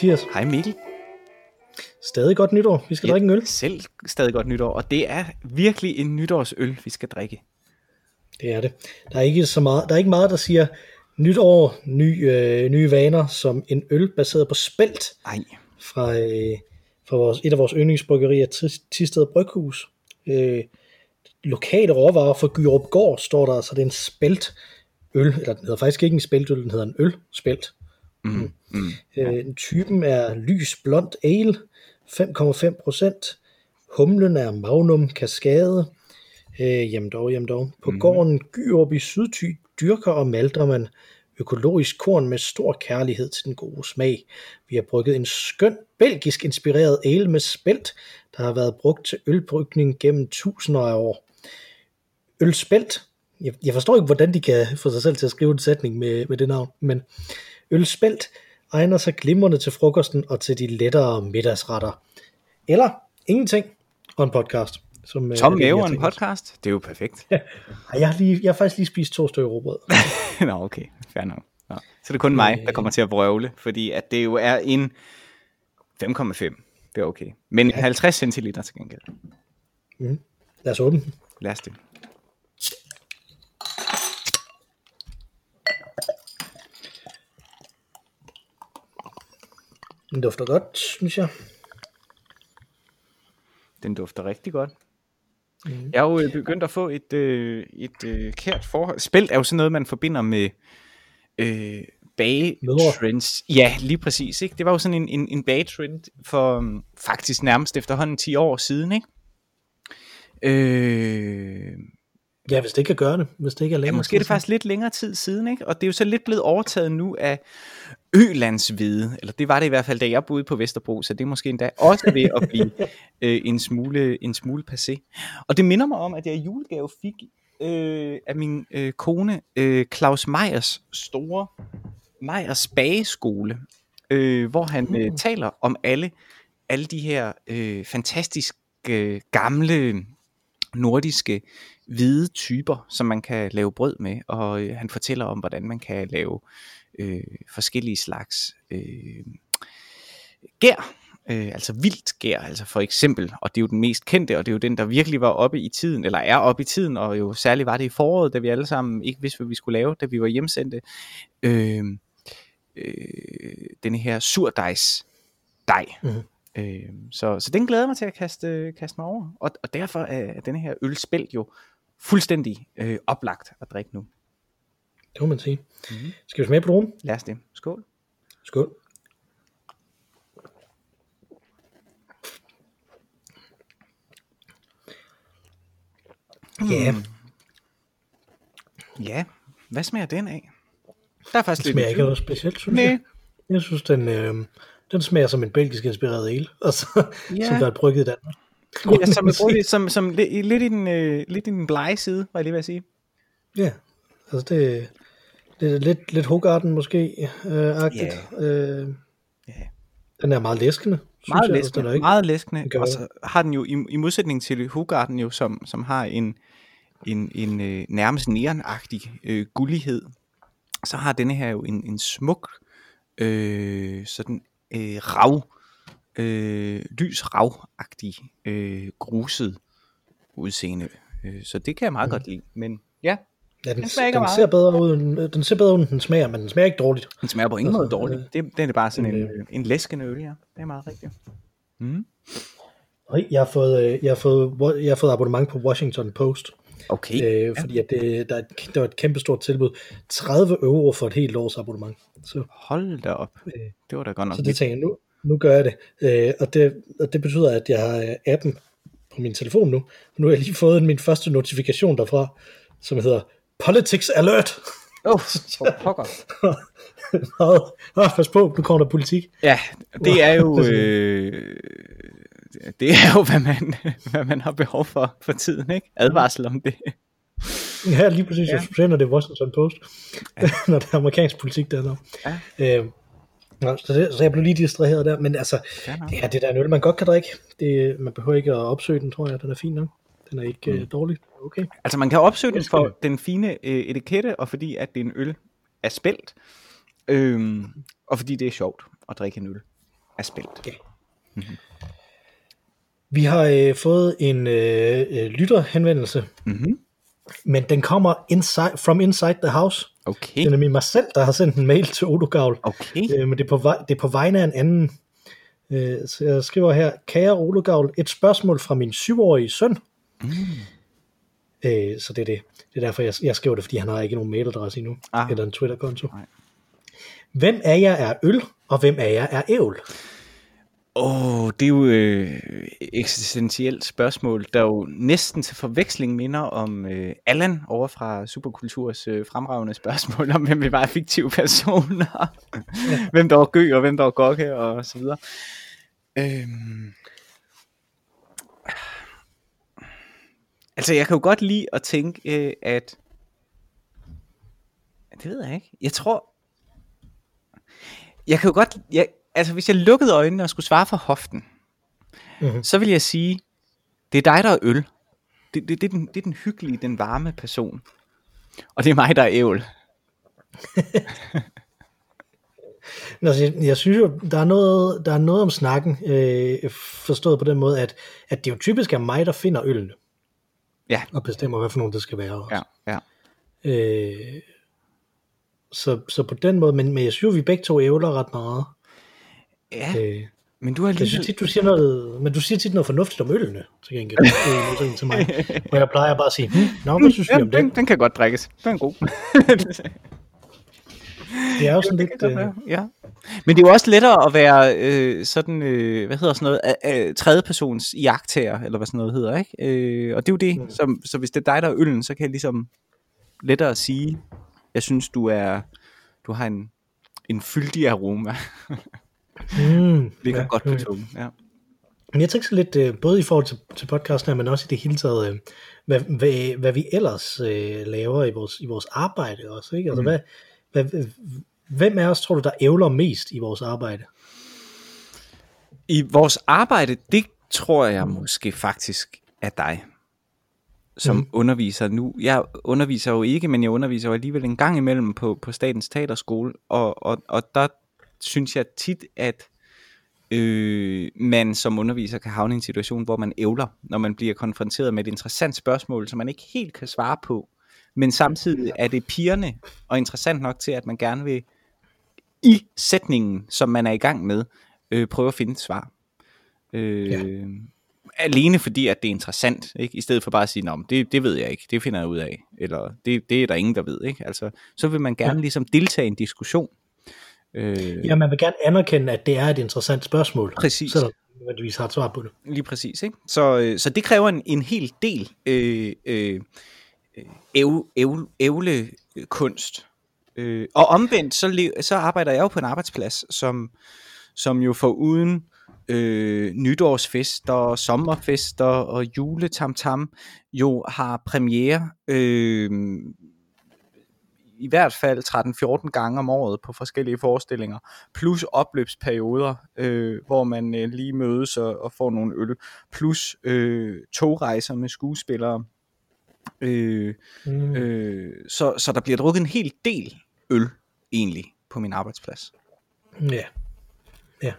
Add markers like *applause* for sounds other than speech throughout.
Mathias. Hej Mikkel. Stadig godt nytår. Vi skal ja, drikke en øl. Selv stadig godt nytår, og det er virkelig en nytårsøl, vi skal drikke. Det er det. Der er ikke så meget, der er ikke meget, der siger nytår, ny, øh, nye vaner, som en øl baseret på spelt Nej. fra, øh, fra vores, et af vores yndlingsbryggerier, Tisted Bryghus. Øh, lokale råvarer fra Gyrup Gård står der, så det er en spelt øl, eller den hedder faktisk ikke en speltøl, den hedder en øl spelt. Mm. Mm. Øh, typen er lys blond ale, 5,5 procent. Humlen er Magnum Cascade. Øh, jamen dog, jamen dog. På mm. gården Gyrup i Sydty dyrker og malter man økologisk korn med stor kærlighed til den gode smag. Vi har brygget en skøn belgisk inspireret ale med spelt, der har været brugt til ølbrygning gennem tusinder af år. Ølspelt. Jeg, jeg forstår ikke, hvordan de kan få sig selv til at skrive en sætning med, med det navn, men ølspelt egner sig glimrende til frokosten og til de lettere middagsretter. Eller ingenting og en podcast. Som, Tom Mave en podcast? Det er jo perfekt. *laughs* Ja. Jeg, har lige, jeg har faktisk lige spist to stykker råbrød. *laughs* Nå, okay. Fair nok. Nå. Så det er kun mig, der kommer til at brøvle, fordi at det jo er en 5,5. Det er okay. Men ja. 50 centiliter til gengæld. Mm. Lad os åbne. Lad os det. Den dufter godt, synes jeg. Den dufter rigtig godt. Mm. Jeg er jo øh, begyndt at få et, øh, et øh, kært forhold. Spelt er jo sådan noget, man forbinder med øh, bagetrends. Ja, lige præcis. Ikke? Det var jo sådan en, en, en bagetrend for um, faktisk nærmest efterhånden 10 år siden. Ikke? Øh, Ja, hvis det ikke kan gøre det. Hvis det ikke er længere ja, måske er det faktisk lidt længere tid siden, ikke? Og det er jo så lidt blevet overtaget nu af Ølandshvide, eller det var det i hvert fald, da jeg boede på Vesterbro, så det er måske endda også ved at blive *laughs* øh, en, smule, en smule passé. Og det minder mig om, at jeg i julegave fik øh, af min øh, kone øh, Claus Meyers store Meyers bageskole, øh, hvor han øh, mm. taler om alle, alle de her øh, fantastiske øh, gamle nordiske hvide typer, som man kan lave brød med, og øh, han fortæller om, hvordan man kan lave øh, forskellige slags øh, gær, øh, altså vildt gær, altså for eksempel, og det er jo den mest kendte, og det er jo den, der virkelig var oppe i tiden, eller er oppe i tiden, og jo særligt var det i foråret, da vi alle sammen ikke vidste, hvad vi skulle lave, da vi var hjemsendte, øh, øh, denne her surdejs dej. Mm-hmm. Øh, så, så den glæder mig til at kaste, kaste mig over, og, og derfor er denne her ølspæld jo fuldstændig øh, oplagt at drikke nu. Det må man sige. Mm-hmm. Skal vi smage på dronen? Lad os det. Skål. Skål. Ja. Mm. Ja, hvad smager den af? Der er faktisk det smager ikke noget specielt, synes Nej. jeg. Jeg synes, den, øh, den smager som en belgisk inspireret el, altså, ja. som der er brygget i Danmark. Ja, som, som, som, som lidt, i den, øh, lidt i den blege side, var jeg lige ved at sige. Ja, altså det, det er lidt, lidt Hogarden måske, øh, agtigt. Yeah. Øh, yeah. Den er meget læskende. Meget jeg, læskende, altså, ikke, meget læskende. Og så har den jo, i, i modsætning til Hogarden jo, som, som har en, en, en øh, nærmest neonagtig øh, gullighed, så har denne her jo en, en smuk, øh, sådan øh, rav, øh, lys ravagtig øh, gruset udseende. Øh, så det kan jeg meget mm. godt lide. Men ja, Ja, den, den, smager den, ser bedre ud, end, den ser bedre ud, end den smager, men den smager ikke dårligt. Den smager på ingen måde altså, dårligt. Det, det er bare sådan en, øh, en læskende øl, ja. Det er meget rigtigt. Mm. Jeg har, fået, øh, jeg, har fået, jeg har fået abonnement på Washington Post. Okay. Øh, fordi ja. at det, der, der var et kæmpe stort tilbud. 30 euro for et helt års abonnement. Så, Hold da op. Øh, det var da godt nok. Så det tænker jeg, nu, nu gør jeg det. Øh, og det. Og det betyder, at jeg har appen på min telefon nu. Og nu har jeg lige fået min første notifikation derfra, som hedder Politics Alert. Åh, oh, for pokker. *laughs* oh, pas på, nu kommer der politik. Ja, det er jo... *laughs* Øh, det er jo, hvad man, *laughs* hvad man har behov for for tiden, ikke? Advarsel om det. Ja, lige præcis. Ja. Jeg når det er Washington Post, ja. når det er amerikansk politik der. Ja. Øh, så, det, så jeg blev lige distraheret der, men altså, ja, det er det der en øl, man godt kan drikke. Det, man behøver ikke at opsøge den, tror jeg, den er fin nok. Den er ikke mm. uh, dårlig. Okay. Altså man kan opsøge den for den fine uh, etikette, og fordi at det er en øl er spældt, øhm, og fordi det er sjovt at drikke en øl. er spændt. Ja. Mm-hmm. Vi har øh, fået en øh, øh, lytterhenvendelse, Mm-hmm. Men den kommer inside, from inside the house. Okay, Det er nemlig mig selv, der har sendt en mail til Odogavl, okay. øh, men det er, på vej, det er på vegne af en anden. Øh, så jeg skriver her, kære Odogavl, et spørgsmål fra min syvårige søn. Mm. Øh, så det er det. Det er derfor, jeg, jeg skriver det, fordi han har ikke nogen mailadresse endnu, Ah. eller en Twitter-konto. Nej. Hvem af jer er øl, og hvem af jer er ævl? Åh, oh, det er jo øh, eksistentielt spørgsmål, der jo næsten til forveksling minder om øh, Allan over fra Superkulturs øh, fremragende spørgsmål om, hvem vi var fiktive personer. *laughs* hvem der var Gø, og hvem der var Gokke, og så videre. Øhm. Altså, jeg kan jo godt lide at tænke, øh, at... Det ved jeg ikke. Jeg tror... Jeg kan jo godt... Jeg, altså, hvis jeg lukkede øjnene og skulle svare for hoften, Mhm. så vil jeg sige, det er dig, der er øl. Det, det, det, er den, det er den hyggelige, den varme person. Og det er mig, der er ævl. Altså, *laughs* jeg, jeg synes jo, der er noget, der er noget om snakken, øh, forstået på den måde, at, at det jo typisk er mig, der finder ølene. Ja. Og bestemmer, hvad for nogen det skal være. Også. Ja, ja. Øh, så, så på den måde, men, men jeg synes jo, vi begge to ævler ret meget. Ja, Øh, men du har jeg lige... synes tit, du siger noget, men du siger tit noget fornuftigt om ølene, til gengæld. Det er til mig. Hvor jeg plejer bare at sige, hm, nå, hvad synes vi Ja, om den? den, den kan godt drikkes. Den er god. Det er jo *laughs* sådan Det lidt... Øh, være, ja. Men det er jo også lettere at være øh, sådan, øh, hvad hedder sådan noget, øh, tredjepersons jagttager, eller hvad sådan noget hedder, ikke? Øh, og det er jo det, Mm. som, så hvis det er dig, der er øllen, så kan jeg ligesom lettere sige, jeg synes, du er, du har en, en fyldig aroma, *laughs* mm, *laughs* ligger ja, godt på tungen. Ja. Men jeg tænker så lidt, øh, både i forhold til, til podcasten her, men også i det hele taget, øh, hvad, hvad, hvad vi ellers øh, laver i vores, i vores arbejde også. Ikke? Altså, Mm. hvad, hvad, hvem af os tror du, der ævler mest i vores arbejde? I vores arbejde, det tror jeg måske faktisk er dig, som mm. underviser nu. Jeg underviser jo ikke, men jeg underviser jo alligevel en gang imellem på, på Statens Teaterskole, og, og, og der synes jeg tit, at øh, man som underviser kan havne i en situation, hvor man ævler, når man bliver konfronteret med et interessant spørgsmål, som man ikke helt kan svare på, men samtidig er det pigerne og interessant nok til, at man gerne vil i sætningen, som man er i gang med, øh, prøve at finde et svar. Øh, ja. Alene fordi, at det er interessant, ikke? i stedet for bare at sige, Nå, det, det ved jeg ikke, det finder jeg ud af, eller det, det er der ingen, der ved. Ikke? Altså, så vil man gerne Ja. ligesom deltage i en diskussion. Øh, Ja, man vil gerne anerkende, at det er et interessant spørgsmål, Præcis. selvom nødvendigvis har et svar på det. Lige præcis, ikke? Så, øh, så det kræver en, en hel del øh, øh, æv, æv, ævlekunst. Øh, og omvendt, så, le- så arbejder jeg jo på en arbejdsplads, som, som jo får uden øh, nytårsfester, sommerfester og juletamtam jo har premiere øh, i hvert fald 13-14 gange om året på forskellige forestillinger, plus opløbsperioder, øh, hvor man øh, lige mødes og, og får nogle øl, plus øh, togrejser med skuespillere. Øh, Mm. øh, så, så der bliver drukket en hel del øl, egentlig, på min arbejdsplads. Ja. ja.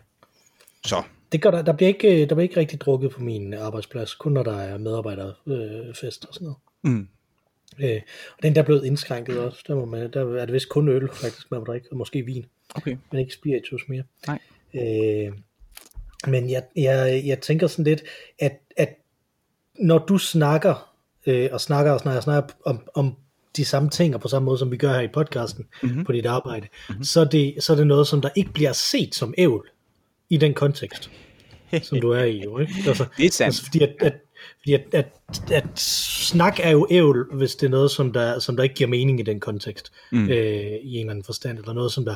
Så. Det gør der, der, bliver ikke, der bliver ikke rigtig drukket på min arbejdsplads, kun når der er medarbejderfest og sådan noget. Mm. Øh, og den der er blevet indskrænket også. Der, må man, der er det vist kun øl, faktisk, man må drikke, og måske vin, Okay. men ikke spiritus mere. Nej. Øh, men jeg, jeg, jeg tænker sådan lidt, at, at når du snakker, øh, og snakker og snakker og snakker om, om de samme ting, og på samme måde, som vi gør her i podcasten, Mhm. mm-hmm. på dit arbejde, mm-hmm. så, er det, så er det noget, som der ikke bliver set som ævl i den kontekst, *laughs* som du er i. Jo, ikke? Altså, Det er sandt. Altså, fordi at, at, fordi at, at, at snak er jo ævl, hvis det er noget, som der, som der ikke giver mening i den kontekst, mm. øh, i en eller anden forstand, eller noget, som der,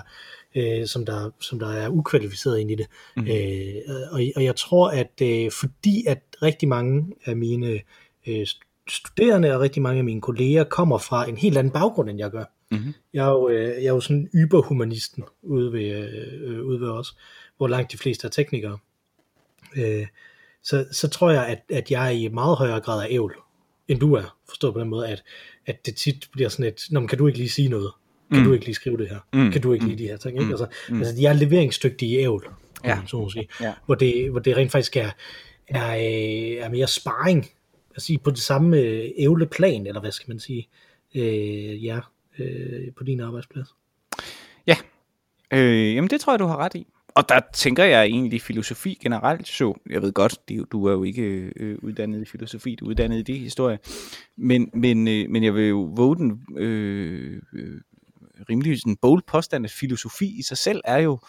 øh, som der, som der er ukvalificeret ind i det. Mm. Øh, og, og jeg tror, at øh, fordi at rigtig mange af mine øh, studerende og rigtig mange af mine kolleger kommer fra en helt anden baggrund, end jeg gør. Mm-hmm. Jeg er jo, øh, jeg er jo sådan yberhumanisten ude ved, øh, ude ved os, hvor langt de fleste er teknikere. Øh, så, så tror jeg, at, at jeg er i meget højere grad af ævl, end du er. Forstået på den måde, at, at det tit bliver sådan et, Nå, kan du ikke lige sige noget? Kan Mm. du ikke lige skrive det her? Mm. Kan du ikke lige de her ting? Ikke? Mm. Altså, Mm. altså, jeg er leveringsdygtig i ævl. ja. så må sige, Ja. hvor, det, hvor det rent faktisk er, er, øh, er mere sparring, altså på det samme øh, ævleplan, eller hvad skal man sige, øh, ja, øh, på din arbejdsplads. Ja, øh, jamen det tror jeg, du har ret i. Og der tænker jeg egentlig filosofi generelt så, jeg ved godt, det, du er jo ikke øh, uddannet i filosofi, du er uddannet i det historie, men, men, øh, men jeg vil jo våge den øh, øh, rimelig sådan bold påstand, at filosofi i sig selv er jo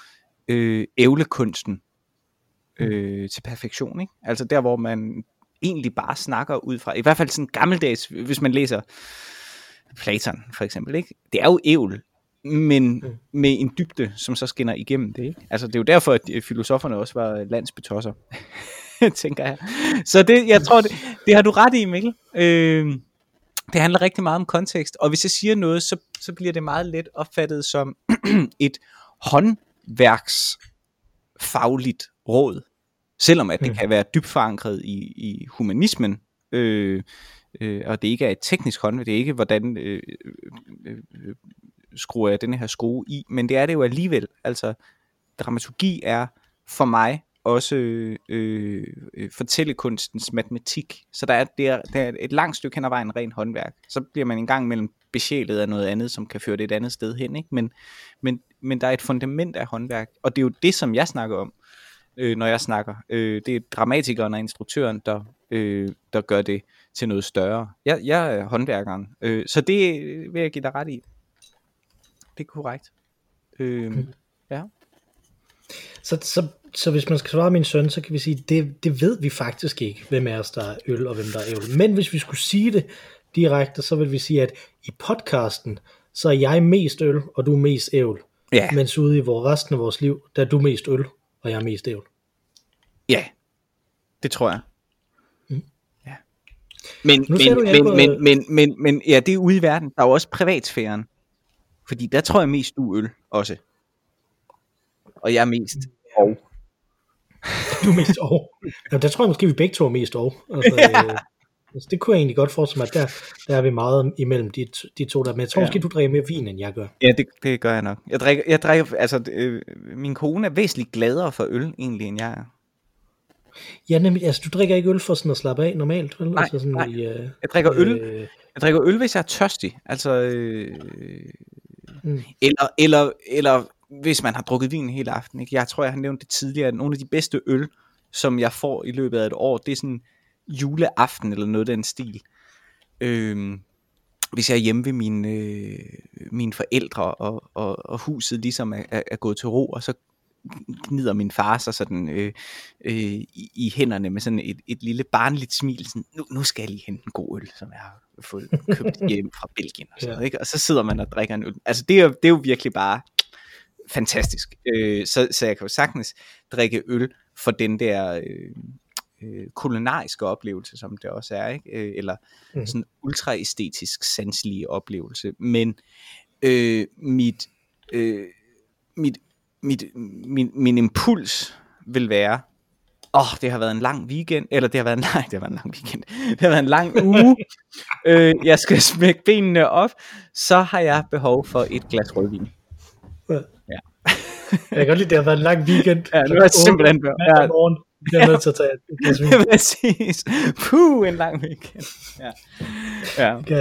øh, ævlekunsten øh, til perfektion. Ikke? Altså der, hvor man egentlig bare snakker ud fra, i hvert fald sådan gammeldags, hvis man læser Platon for eksempel, ikke? det er jo ævl, men Mm. med en dybde, som så skinner igennem det. Ikke? Altså det er jo derfor, at øh, filosoferne også var landsbetosser, *laughs* tænker jeg. Så det, jeg tror, det, det har du ret i, Mikkel. Øh, det handler rigtig meget om kontekst, og hvis jeg siger noget, så, så bliver det meget let opfattet som *clears throat* et håndværksfagligt råd, selvom at det Mm. kan være dybt forankret i, i humanismen, øh, øh, og det ikke er et teknisk håndværk, det er ikke, hvordan øh, øh, øh, skruer jeg den her skrue i, men det er det jo alligevel. Altså, dramaturgi er for mig også øh, øh, fortællekunstens matematik. Så der er, det er, der er et langt stykke hen ad vejen ren håndværk. Så bliver man engang mellem besjælet af noget andet, som kan føre det et andet sted hen. Ikke? Men, men, men der er et fundament af håndværk, og det er jo det, som jeg snakker om, øh, når jeg snakker. Øh, det er dramatikeren og instruktøren, der, øh, der gør det til noget større. Jeg, jeg er håndværkeren, øh, så det vil jeg give dig ret i. Det er korrekt. Øh, ja. Så, så, så hvis man skal svare min søn, så kan vi sige, det, det ved vi faktisk ikke, hvem af os, der er øl og hvem der er ævl. Men hvis vi skulle sige det direkte, så vil vi sige, at i podcasten, så er jeg mest øl, og du er mest ævl. Ja, Mens ude i vores, resten af vores liv, der er du mest øl, og jeg er mest ævl. ja. Det tror jeg. Mm. Ja. Men, men, du, jeg men, går- men, men, men, men, ja, det er ude i verden. Der er jo også privatsfæren. Fordi der tror jeg mest, du er øl også. Og jeg er mest og. Du er mest og. Jamen, der tror jeg måske, vi begge to er mest og. Altså, Ja. *laughs* øh, altså, det kunne jeg egentlig godt forestille mig, at der, der er vi meget imellem de, to- de to der. Men jeg tror Ja. måske, du drikker mere vin, end jeg gør. Ja, det, det gør jeg nok. Jeg drikker, jeg drikker altså, øh, min kone er væsentligt gladere for øl, egentlig, end jeg er. Ja, nemlig, altså du drikker ikke øl for sådan at slappe af normalt, vel? Nej, altså sådan nej. I, øh, Jeg drikker øl, Øh, jeg drikker øl, hvis jeg er tørstig. Altså, øh, Mm. eller, eller, eller hvis man har drukket vin hele aften. Ikke? Jeg tror, jeg har nævnt det tidligere, at nogle af de bedste øl, som jeg får i løbet af et år, det er sådan juleaften eller noget af den stil. Øhm, hvis jeg er hjemme ved mine, øh, mine forældre, og, og, og huset ligesom er, er, er gået til ro, og så gnider min far sig sådan øh, øh, i, i hænderne med sådan et, et lille barnligt smil, sådan, nu, nu skal jeg lige hente en god øl, som jeg har fået købt hjem fra Belgien. Og, sådan, Ja. ikke? og så sidder man og drikker en øl. Altså det er, jo- det er jo virkelig bare fantastisk. Øh, så, så jeg kan jo sagtens drikke øl for den der øh, øh, kulinariske oplevelse, som det også er, ikke? Øh, eller mm. sådan ultraæstetisk sanselige oplevelse. Men øh, mit, øh, mit, mit, min, min impuls vil være, åh, oh, det har været en lang weekend, eller det har været en, *laughs* nej, det har været en lang weekend, det har været en lang *laughs* uge, øh, jeg skal smække benene op, så har jeg behov for et glas rødvin. Jeg kan godt lide, det har været en lang weekend. Ja, det var simpelthen ja. Ja. morgen. Jeg er nødt til at tage et glas vin. *laughs* Præcis. Puh, en lang weekend. Ja, ja Det kan,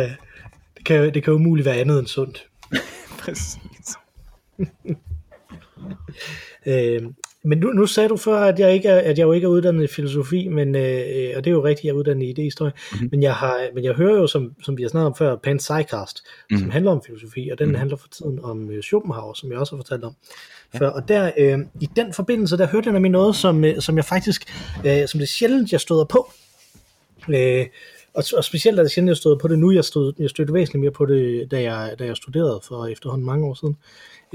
det, kan, det kan umuligt være andet end sundt. præcis. *laughs* Øh, men nu, nu sagde du før, at jeg, ikke er, at jeg jo ikke er uddannet i filosofi, men, øh, og det er jo rigtigt, jeg er uddannet i idehistorie, Mhm. mm-hmm. men, jeg har, men jeg hører jo, som, som vi har snakket om før, Pan Psycast, mm. som handler om filosofi, og den Mhm. handler for tiden om øh, Schopenhauer, som jeg også har fortalt om før. Og der, øh, i den forbindelse, der hørte jeg nemlig noget, som, øh, som jeg faktisk, øh, som det er sjældent, jeg støder på. Øh, og, og specielt er det sjældent, jeg støder på det nu. Jeg, stod, jeg stødte væsentligt mere på det, da jeg, da jeg studerede for efterhånden mange år siden.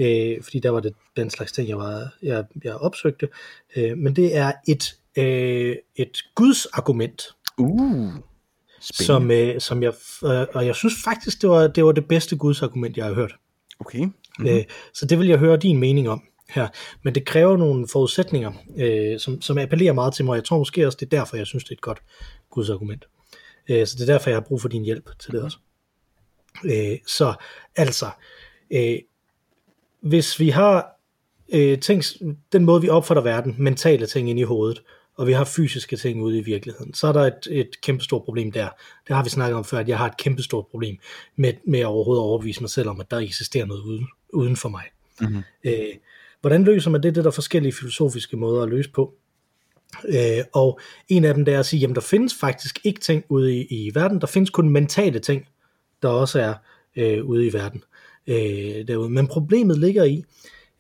Øh, fordi der var det den slags ting, jeg, var, jeg, jeg opsøgte. Øh, men det er et, øh, et Guds argument, Uh, som, øh, som jeg, øh, og jeg synes faktisk, det var det, var det bedste Guds argument, jeg har hørt. Okay. Mm-hmm. Øh, så det vil jeg høre din mening om her. Men det kræver nogle forudsætninger, øh, som, som appellerer meget til mig. Jeg tror måske også, det er derfor, jeg synes, det er et godt Guds argument. Øh, så det er derfor, jeg har brug for din hjælp til det også. Øh, så altså, øh, hvis vi har øh, ting, den måde vi opfatter verden, mentale ting ind i hovedet, og vi har fysiske ting ude i virkeligheden, så er der et, et kæmpestort problem der. Det har vi snakket om før, at jeg har et kæmpestort problem med, med overhovedet at overbevise mig selv om, at der eksisterer noget uden, uden for mig. Mm-hmm. Øh, hvordan løser man det? Det er der forskellige filosofiske måder at løse på. Øh, og en af dem der er at sige, jamen der findes faktisk ikke ting ude i, i verden, der findes kun mentale ting, der også er øh, ude i verden. Øh, derude. Men problemet ligger i,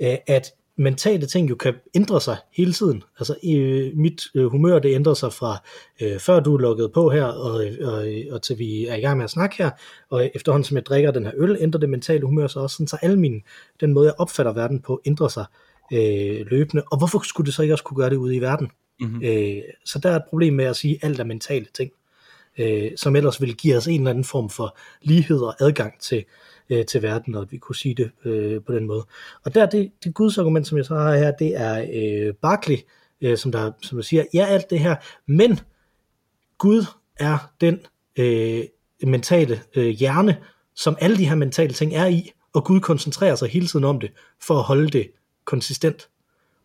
øh, at mentale ting jo kan ændre sig hele tiden. Altså øh, mit øh, humør det ændrer sig fra øh, før du er lukket på her og, og, og til vi er i gang med at snakke her, og efterhånden som jeg drikker den her øl, ændrer det mentale humør sig også, sådan, så alle mine, den måde jeg opfatter verden på, ændrer sig øh, løbende. Og hvorfor skulle det så ikke også kunne gøre det ude i verden? Mm-hmm. Øh, så der er et problem med at sige, at alt er mentale ting, øh, som ellers vil give os en eller anden form for lighed og adgang til, øh, til verden, og vi kunne sige det øh, på den måde. Og der det, det gudsargument, som jeg så har her, det er øh, Barclay, øh, som, der, som der siger, ja alt det her, men Gud er den øh, mentale øh, hjerne, som alle de her mentale ting er i, og Gud koncentrerer sig hele tiden om det, for at holde det konsistent.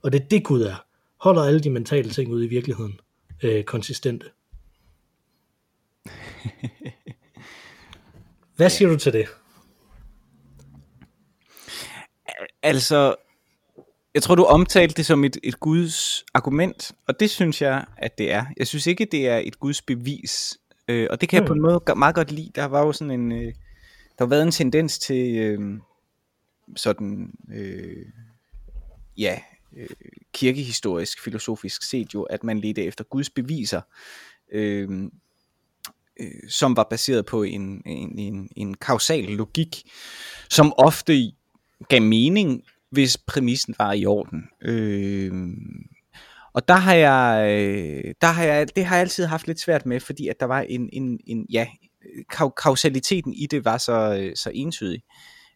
Og det er det Gud er holder alle de mentale ting ude i virkeligheden øh, konsistente. *laughs* Hvad siger du til det? Altså, jeg tror, du omtalte det som et, et Guds argument, og det synes jeg, at det er. Jeg synes ikke, det er et Guds bevis, øh, og det kan jeg på en måde meget godt lide. Der var jo sådan en, øh, der har været en tendens til øh, sådan, øh, ja, øh, kirkehistorisk, filosofisk set jo, at man ledte efter Guds beviser, øh, øh, som var baseret på en, en, en, en kausal logik, som ofte gav mening, hvis præmissen var i orden. Øh, og der har jeg, øh, der har jeg, det har jeg altid haft lidt svært med, fordi at der var en, en, en ja, kausaliteten i det var så, øh, så entydig.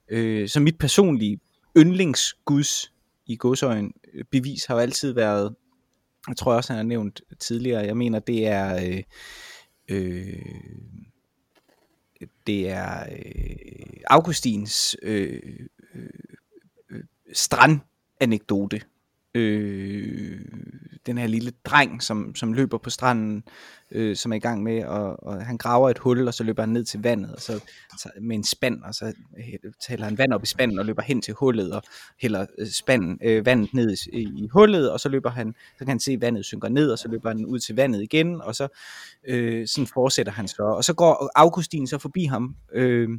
Øh, så mit personlige yndlingsguds i godsøjen. Bevis har jo altid været, jeg tror også, han har nævnt tidligere, jeg mener, det er, øh, øh, det er øh, Augustins øh, øh, øh strandanekdote, øh, den her lille dreng, som, som løber på stranden, øh, som er i gang med, og, og han graver et hul, og så løber han ned til vandet, og så, med en spand, og så tæller han vand op i spanden, og løber hen til hullet, og hælder øh, spanden, øh, vandet ned i, i hullet, og så løber han, så kan han se, at vandet synker ned, og så løber han ud til vandet igen, og så øh, sådan fortsætter han så, og så går Augustin så forbi ham, øh,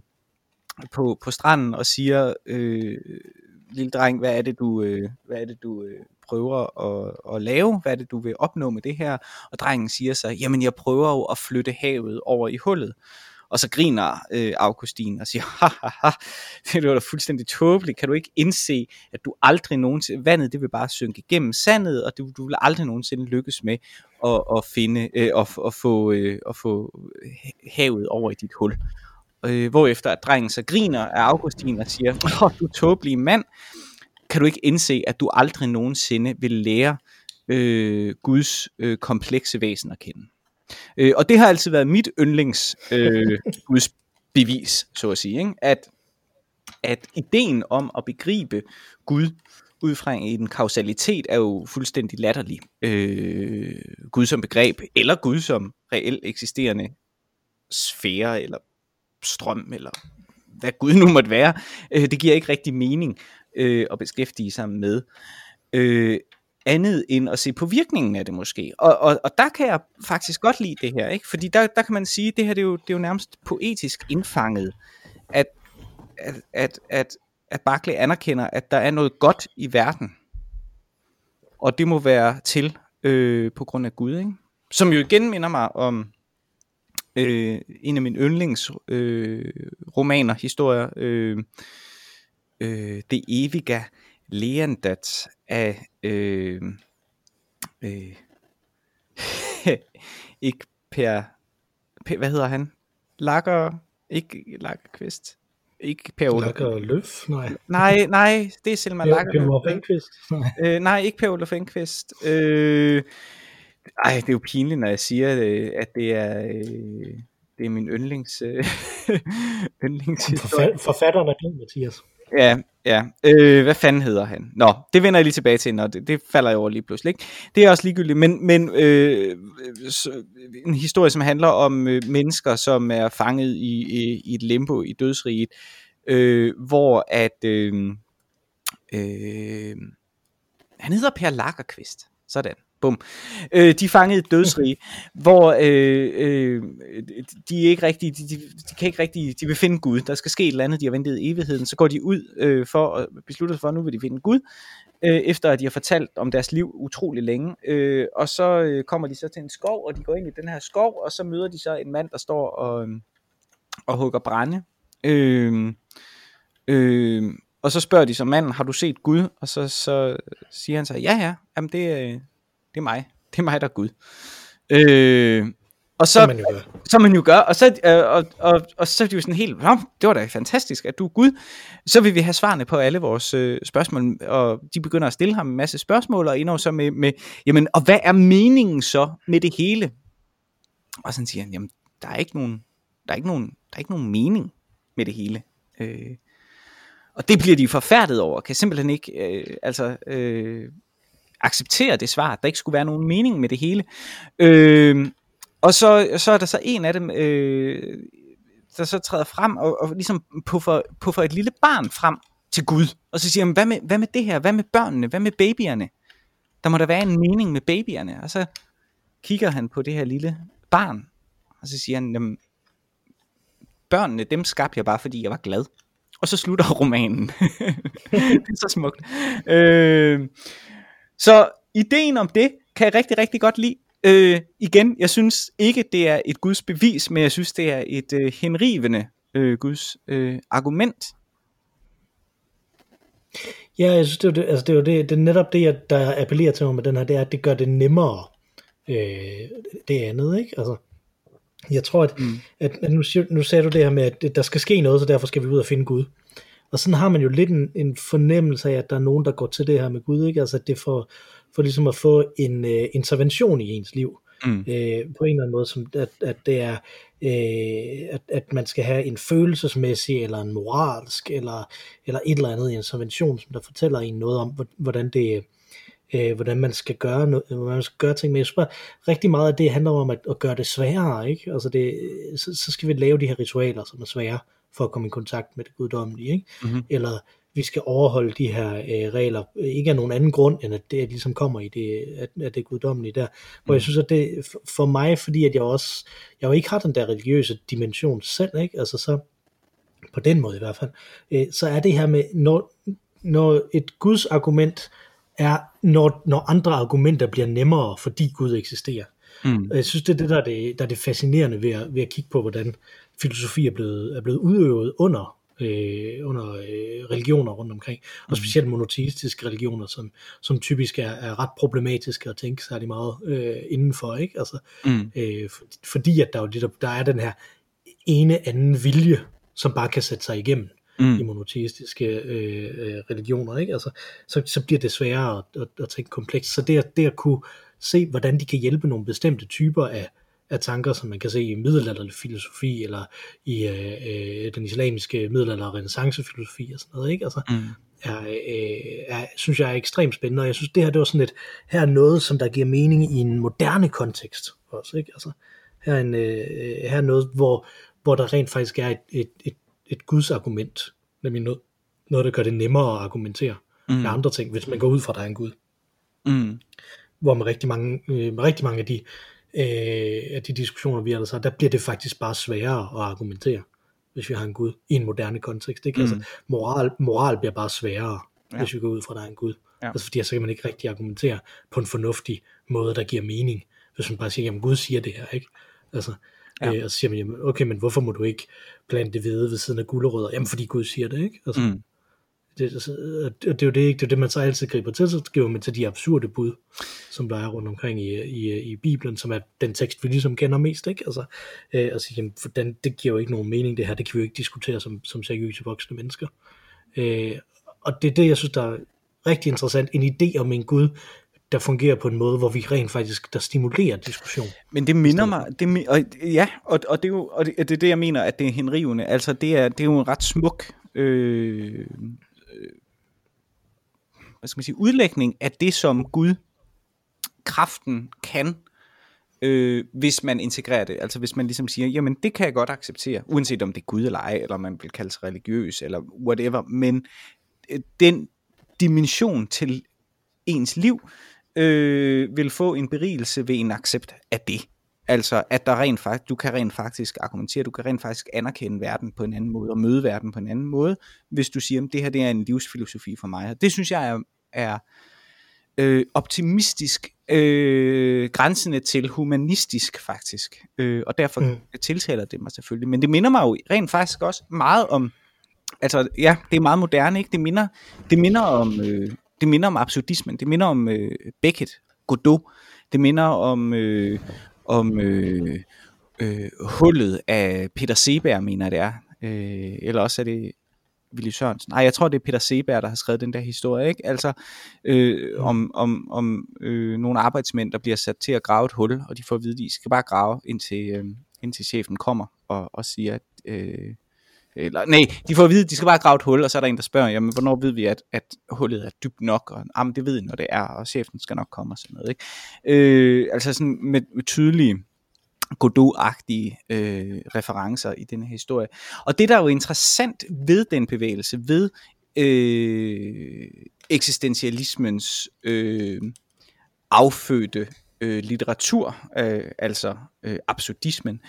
på, på stranden og siger, øh, lille dreng, hvad er det, du, øh, hvad er det, du øh, prøver at, at lave? Hvad er det, du vil opnå med det her? Og drengen siger så, jamen jeg prøver jo at flytte havet over i hullet. Og så griner øh, Augustin og siger, ha, det var da fuldstændig tåbeligt. Kan du ikke indse, at du aldrig nogensinde, vandet det vil bare synke igennem sandet, og du, du vil aldrig nogensinde lykkes med at, at finde, øh, at, at, få, øh, at få øh, havet over i dit hul. Øh, hvorefter at drengen så griner af Augustin og siger, åh, du tåbelige mand, kan du ikke indse, at du aldrig nogensinde vil lære øh, Guds øh, komplekse væsen at kende. Øh, og det har altid været mit yndlings øh, *laughs* Guds bevis, så at sige, ikke? At, at ideen om at begribe Gud ud fra en kausalitet er jo fuldstændig latterlig. Øh, Gud som begreb, eller Gud som reelt eksisterende sfære, eller strøm, eller hvad Gud nu måtte være, øh, det giver ikke rigtig mening øh, at beskæftige sig med. Øh, andet end at se på virkningen af det måske. Og, og, og der kan jeg faktisk godt lide det her, ikke? fordi der, der kan man sige, at det her det er, jo, det er jo nærmest poetisk indfanget, at, at, at, at, at Barclay anerkender, at der er noget godt i verden, og det må være til øh, på grund af Gud, ikke? som jo igen minder mig om øh, en af mine yndlings øh, romaner, historier, øh, øh, Det evige Leandat af øh, øh, *laughs* ikke Per, per, hvad hedder han? Lager, ikke Lagerqvist. Ikke Per Olof. Lager Løf? Nej. Nej, nej, det er Selma Lager. Per Olof Enqvist? Nej. Øh, nej, ikke Per Olof Enqvist. Øh, ej, det er jo pinligt, når jeg siger, øh, at det er, øh, det er min yndlings, øh, *laughs* yndlingshistorie. Forfatteren er din, Mathias. Ja, ja. Øh, hvad fanden hedder han? Nå, det vender jeg lige tilbage til, når det, det falder jeg over lige pludselig. Ikke? Det er også ligegyldigt, men, men øh, så, en historie, som handler om øh, mennesker, som er fanget i, i, i et limbo i dødsriget, øh, hvor at... Øh, øh, han hedder Per Lagerqvist. Sådan. Bum. Øh, de fanget et dødsrige, *laughs* hvor øh, øh, de er ikke rigtig, de, de, de kan ikke rigtig, de vil finde Gud. Der skal ske et eller andet, de har ventet i evigheden. Så går de ud øh, for at beslutte sig for, at nu vil de finde Gud, øh, efter at de har fortalt om deres liv utrolig længe. Øh, og så øh, kommer de så til en skov, og de går ind i den her skov, og så møder de så en mand, der står og, og hugger brænde. Øh, øh, og så spørger de så manden, har du set Gud? Og så, så siger han så, ja ja, jamen det, det er mig. Det er mig, der er Gud. Øh, og så, som man jo gør. Som man jo gør. Og så, øh, og, og, og så er det jo sådan helt, det var da fantastisk, at du er Gud. Så vil vi have svarene på alle vores øh, spørgsmål, og de begynder at stille ham en masse spørgsmål, og endnu så med, med, jamen, og hvad er meningen så med det hele? Og så siger han, jamen, der er ikke nogen, der er ikke nogen, der er ikke nogen mening med det hele. Øh, og det bliver de forfærdet over, kan simpelthen ikke, øh, altså, øh, acceptere det svar, at der ikke skulle være nogen mening med det hele. Øh, og så, så er der så en af dem, øh, der så træder frem og, og ligesom puffer, puffer et lille barn frem til Gud. Og så siger han, hvad med, hvad med det her? Hvad med børnene? Hvad med babyerne? Der må der være en mening med babyerne. Og så kigger han på det her lille barn, og så siger han, jamen, børnene, dem skabte jeg bare, fordi jeg var glad. Og så slutter romanen. *laughs* det er så smukt. Øh, så ideen om det kan jeg rigtig, rigtig godt lide. Øh, igen, jeg synes ikke, det er et Guds bevis, men jeg synes, det er et øh, henrivende øh, Guds øh, argument. Ja, jeg synes, det er, det, altså det, er det, det er netop det, der appellerer til mig med den her, det er, at det gør det nemmere, øh, det andet, ikke? Altså, jeg tror, at, mm. at, at nu, nu sagde du det her med, at der skal ske noget, så derfor skal vi ud og finde Gud. Og sådan har man jo lidt en, en fornemmelse af, at der er nogen, der går til det her med Gud, ikke? Altså det for, for ligesom at få en uh, intervention i ens liv. Mm. Uh, på en eller anden måde, som at, at det er, uh, at, at man skal have en følelsesmæssig, eller en moralsk, eller, eller et eller andet intervention, som der fortæller en noget om, hvordan det, uh, hvordan man skal gøre noget, hvordan man skal gøre ting, men jeg synes rigtig meget af det handler om at, at gøre det sværere, ikke? Altså det, så, så skal vi lave de her ritualer, som er svære, for at komme i kontakt med det guddommelige, ikke? Mm-hmm. eller vi skal overholde de her øh, regler, ikke af nogen anden grund, end at det ligesom kommer i det, at, at det guddommelige der. Hvor mm. jeg synes, at det for mig, fordi at jeg også, jeg jo ikke har den der religiøse dimension selv, ikke? altså så, på den måde i hvert fald, øh, så er det her med, når, når et Guds argument er, når, når andre argumenter bliver nemmere, fordi Gud eksisterer. Mm. Jeg synes, det er det, der er det, der er det fascinerende ved at, ved at kigge på, hvordan filosofi er blevet, er blevet udøvet under øh, under øh, religioner rundt omkring, og mm. specielt monoteistiske religioner, som, som typisk er, er ret problematiske at tænke særlig meget øh, indenfor, ikke? Altså, mm. øh, for, fordi at der, jo, der, der er den her ene anden vilje, som bare kan sætte sig igennem mm. i monoteistiske øh, øh, religioner, ikke? Altså, så, så bliver det sværere at, at, at tænke komplekst. Så det, det at kunne se, hvordan de kan hjælpe nogle bestemte typer af af tanker, som man kan se i middelalderlig filosofi, eller i øh, øh, den islamiske middelalder- og renaissancefilosofi og sådan noget, ikke? Altså, mm. er, øh, er, synes jeg er ekstremt spændende, og jeg synes, det her det var sådan et, her er noget, som der giver mening i en moderne kontekst også, ikke? Altså, her er, en, øh, her er noget, hvor, hvor der rent faktisk er et, et, et, et guds argument, nemlig noget, noget, der gør det nemmere at argumentere mm. med andre ting, hvis man går ud fra, at der er en gud. Mm. Hvor med rigtig mange, øh, med rigtig mange af de øh, af de diskussioner, vi ellers har, der bliver det faktisk bare sværere at argumentere, hvis vi har en Gud i en moderne kontekst. Ikke? Altså, mm. Altså, moral, moral bliver bare sværere, ja. hvis vi går ud fra, at der er en Gud. Ja. Altså, fordi så kan man ikke rigtig argumentere på en fornuftig måde, der giver mening, hvis man bare siger, jamen Gud siger det her, ikke? Altså, ja. øh, og så siger man, jamen, okay, men hvorfor må du ikke plante hvede ved siden af gulerødder? Jamen, fordi Gud siger det, ikke? Altså, mm det, altså, det, det, er jo det, ikke? det er det, man så altid griber til, så skriver man til de absurde bud, som der er rundt omkring i, i, i Bibelen, som er den tekst, vi ligesom kender mest, ikke? Altså, øh, altså jamen, for den, det giver jo ikke nogen mening, det her, det kan vi jo ikke diskutere som, som seriøse voksne mennesker. Øh, og det er det, jeg synes, der er rigtig interessant, en idé om en Gud, der fungerer på en måde, hvor vi rent faktisk, der stimulerer diskussion. Men det minder mig, det, og, ja, og, og, det er jo, og det, det er det, jeg mener, at det er henrivende. Altså, det er, det er jo en ret smuk øh, øh, Øh, hvad skal man sige, udlægning af det, som Gud, kraften kan, øh, hvis man integrerer det. Altså hvis man ligesom siger, jamen det kan jeg godt acceptere, uanset om det er Gud eller ej, eller man vil kalde sig religiøs, eller whatever, men øh, den dimension til ens liv, øh, vil få en berigelse ved en accept af det. Altså, at der rent faktisk, du kan rent faktisk argumentere, du kan rent faktisk anerkende verden på en anden måde, og møde verden på en anden måde, hvis du siger, at det her det er en livsfilosofi for mig. Og det synes jeg er, er øh, optimistisk, øh, grænsende til humanistisk faktisk. Øh, og derfor mm. tiltaler det mig selvfølgelig. Men det minder mig jo rent faktisk også meget om, altså ja, det er meget moderne, ikke? Det minder, det minder om, øh, det minder om absurdismen, det minder om øh, Beckett, Godot, det minder om, øh, om øh, øh, hullet af Peter Seberg, mener det er. Øh, eller også er det Willy Sørensen. Nej, jeg tror det er Peter Seberg, der har skrevet den der historie, ikke? Altså øh, om, om, om øh, nogle arbejdsmænd, der bliver sat til at grave et hul, og de får at vide, at de skal bare grave, indtil, øh, indtil chefen kommer og, og siger, at øh, eller, nej, de får at vide, at de skal bare grave et hul, og så er der en, der spørger, jamen, hvornår ved vi, at, at hullet er dybt nok? Og, ah, jamen, det ved I, når det er, og chefen skal nok komme og sådan noget. Ikke? Øh, altså sådan med, med tydelige Godot-agtige øh, referencer i denne historie. Og det, der er jo interessant ved den bevægelse, ved øh, eksistentialismens øh, affødte øh, litteratur, øh, altså øh, absurdismen,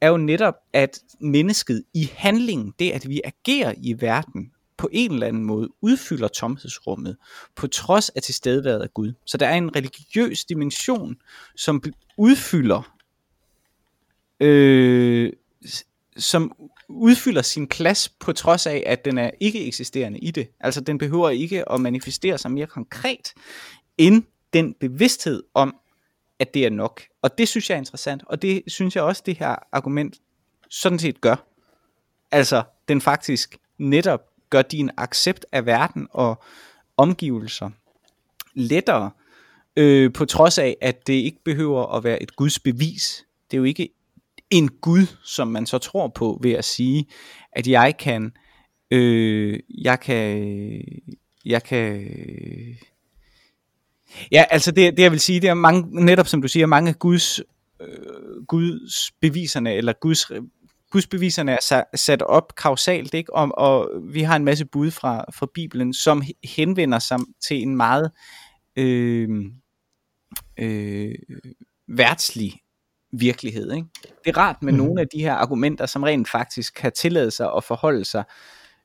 er jo netop, at mennesket i handling, det at vi agerer i verden, på en eller anden måde udfylder tomhedsrummet, på trods af tilstedeværet af Gud. Så der er en religiøs dimension, som udfylder, øh, som udfylder sin plads på trods af, at den er ikke eksisterende i det. Altså den behøver ikke at manifestere sig mere konkret, end den bevidsthed om, at det er nok. Og det synes jeg er interessant, og det synes jeg også, det her argument sådan set gør. Altså, den faktisk netop gør din accept af verden og omgivelser lettere, øh, på trods af, at det ikke behøver at være et Guds bevis. Det er jo ikke en Gud, som man så tror på ved at sige, at jeg kan, øh, jeg kan, jeg kan Ja, altså det, det jeg vil sige, det er mange, netop som du siger, mange Guds, øh, Guds beviserne, eller Guds, Guds beviserne er sat, sat op kausalt, ikke? Og, og vi har en masse bud fra, fra Bibelen, som henvender sig til en meget øh, øh, værtslig virkelighed. Ikke? Det er rart med mm. nogle af de her argumenter, som rent faktisk kan tillade sig at forholde sig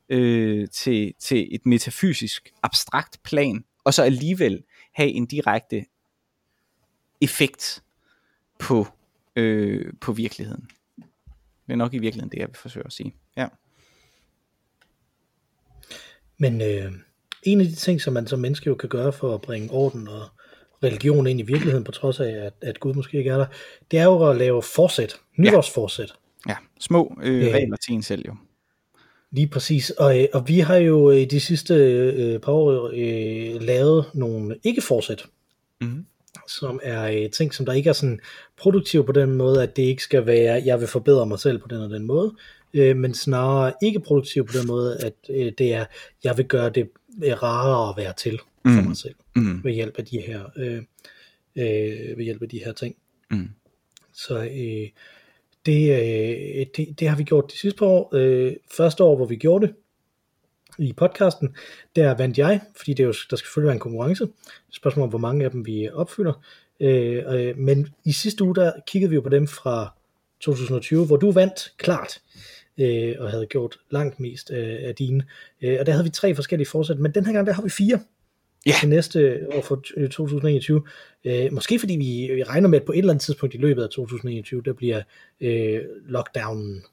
øh, til, til et metafysisk, abstrakt plan, og så alligevel have en direkte effekt på, øh, på virkeligheden. Det er nok i virkeligheden det, jeg vil forsøge at sige. Ja. Men øh, en af de ting, som man som menneske jo kan gøre for at bringe orden og religion ind i virkeligheden, på trods af, at, at Gud måske ikke er der, det er jo at lave forsæt, nytårsforsæt. Ja, ja. små øh, regler til en selv jo. Lige præcis, og, øh, og vi har jo i de sidste øh, par år øh, lavet nogle ikke-forsæt, mm-hmm. som er øh, ting, som der ikke er sådan produktive på den måde, at det ikke skal være, jeg vil forbedre mig selv på den og den måde, øh, men snarere ikke produktive på den måde, at øh, det er, jeg vil gøre det øh, rarere at være til for mm. mig selv, mm. ved hjælp af de her, øh, øh, ved hjælp af de her ting. Mm. Så øh, det, øh, det, det har vi gjort de sidste par år. Øh, første år, hvor vi gjorde det i podcasten, der vandt jeg, fordi det er jo, der skal selvfølgelig være en konkurrence. Spørgsmålet om, hvor mange af dem vi opfylder. Øh, øh, men i sidste uge, der kiggede vi jo på dem fra 2020, hvor du vandt klart øh, og havde gjort langt mest øh, af dine. Øh, og der havde vi tre forskellige forsæt, men den her gang, der har vi fire ja. til næste år for 2021. Øh, måske fordi vi, vi regner med, at på et eller andet tidspunkt i løbet af 2021, der bliver øh, lockdownen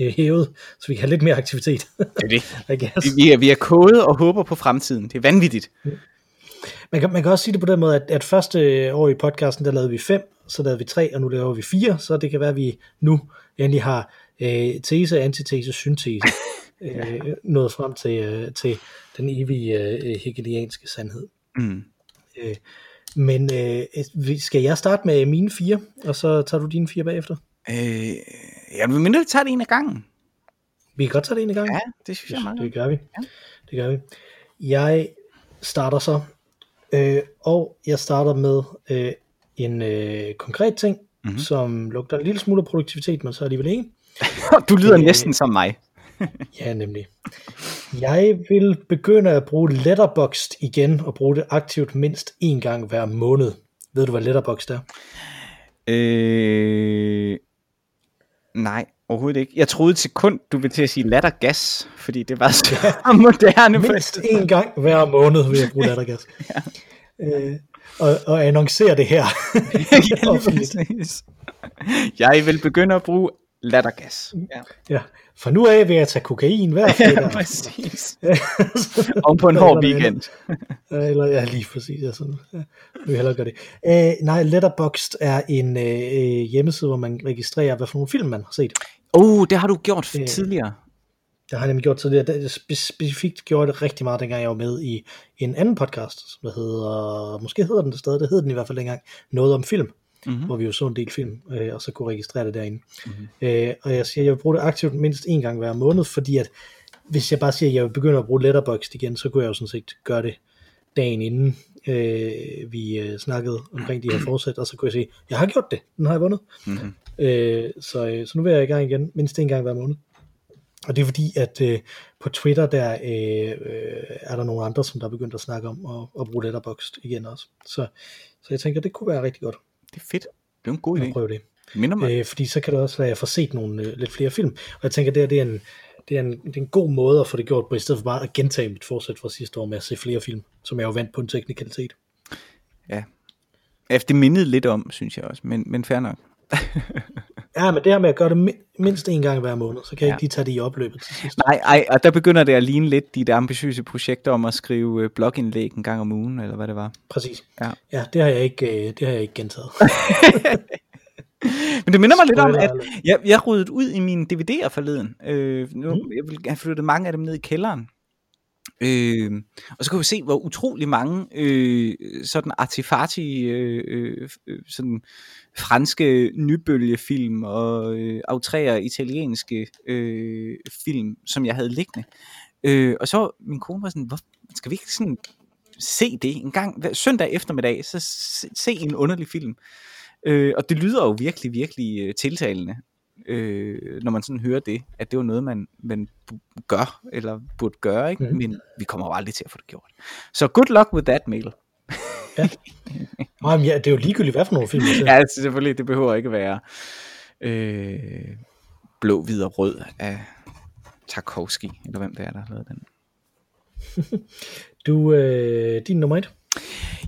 øh, hævet, så vi kan have lidt mere aktivitet. Det er det. *laughs* vi, er, vi er kodet og håber på fremtiden. Det er vanvittigt. Man kan, man kan også sige det på den måde, at, at første år i podcasten, der lavede vi fem, så lavede vi tre, og nu laver vi fire, så det kan være, at vi nu endelig har øh, tese, antitese, syntese *laughs* øh, nået frem til, øh, til den evige øh, hegelianske sandhed. Mm. Øh, men øh, skal jeg starte med mine fire, og så tager du dine fire bagefter? Øh, ja, men mindre tager det en af gangen. Vi kan godt tage det ind i gang. Ja, det synes jeg meget det gør vi. Det gør vi. Jeg starter så, øh, og jeg starter med øh, en øh, konkret ting, Mhm. mm-hmm. som lugter en lille smule af produktivitet, men så alligevel ikke. *laughs* Du lyder Øh, næsten som mig. *laughs* Ja, nemlig. Jeg vil begynde at bruge Letterboxd igen, og bruge det aktivt mindst én gang hver måned. Ved du, hvad Letterboxd er? Øh, nej, overhovedet ikke. Jeg troede et sekund, du ville til at sige lattergas, fordi det var så *laughs* moderne. på Mindst et én gang hver måned vil jeg bruge lattergas. *laughs* ja. øh, og, og annoncere det her. ja. Jeg vil begynde at bruge lattergas. Ja, ja. For nu af vil jeg tage kokain hver *laughs* fredag. *laughs* ja præcis. Og på en hård weekend. Eller, ja, lige præcis. Ja, sådan, ja. Vi vil hellere gøre det. Uh, nej, Letterboxd er en uh, hjemmeside, hvor man registrerer, hvad for nogle film man har set. Oh, det har du gjort Øh, tidligere. Det har jeg nemlig gjort tidligere. Det spe- specifikt gjorde det rigtig meget, dengang jeg var med i en anden podcast, som der hedder, måske hedder den det stadig, det hed den i hvert fald dengang, Noget om film. Mm-hmm. hvor vi jo så en del film, øh, og så kunne registrere det derinde. Mm-hmm. Øh, og jeg siger, jeg vil bruge det aktivt mindst en gang hver måned, fordi at hvis jeg bare siger, at jeg vil begynde at bruge Letterboxd igen, så kunne jeg jo sådan set gøre det dagen inden øh, vi øh, snakkede omkring de her *clears throat* forsæt, og så kunne jeg sige, jeg har gjort det, den har jeg vundet. Mhm. Øh, så, øh, så nu vil jeg i gang igen, mindst en gang hver måned. Og det er fordi, at øh, på Twitter, der øh, øh, er der nogle andre, som der er begyndt at snakke om at, at bruge Letterboxd igen også. Så, så jeg tænker, det kunne være rigtig godt Det er fedt. Det er en god idé. prøve det. Minder mig. Øh, fordi så kan det også være, at jeg får set nogle øh, lidt flere film. Og jeg tænker, det, her, det, er en, det, er en, det er en god måde at få det gjort på, i stedet for bare at gentage mit forsæt fra sidste år med at se flere film, som jeg jo vandt på en teknikalitet. Ja. ja. Det mindede lidt om, synes jeg også, men, men fair nok. *laughs* Ja, men det her med at gøre det mi- mindst en gang hver måned, så kan jeg Ja. ikke lige tage det i opløbet til sidst. Nej, ej, og der begynder det at ligne lidt dit ambitiøse projekt om at skrive øh, blogindlæg en gang om ugen, eller hvad det var. Præcis. Ja. ja det, har jeg ikke, øh, det har jeg ikke gentaget. *laughs* Men det minder mig lidt om, Spoiler at jeg, jeg ryddede ud i mine DVD'er forleden. Øh, nu, Mm. Jeg vil have flyttet mange af dem ned i kælderen. Øh, og så kan vi se, hvor utrolig mange øh, sådan artifati, øh, øh, øh, sådan franske nybølgefilm og øh, autræer italienske øh, film, som jeg havde liggende. Øh, og så min kone var sådan, hvor, skal vi ikke sådan se det en gang søndag eftermiddag, så se, se en underlig film. Øh, og det lyder jo virkelig, virkelig øh, tiltalende, øh, når man sådan hører det, at det var noget, man, man gør, eller burde gøre, ikke? Mm. men vi kommer jo aldrig til at få det gjort. Så good luck with that, Mikkel. Nej, men ja, det er jo ligegyldigt, hvad for nogle film jeg ser. Ja, altså, selvfølgelig, det behøver ikke være øh, blå, hvid og rød af Tarkovsky, eller hvem det er, der har lavet den. *laughs* Du, øh, din nummer et.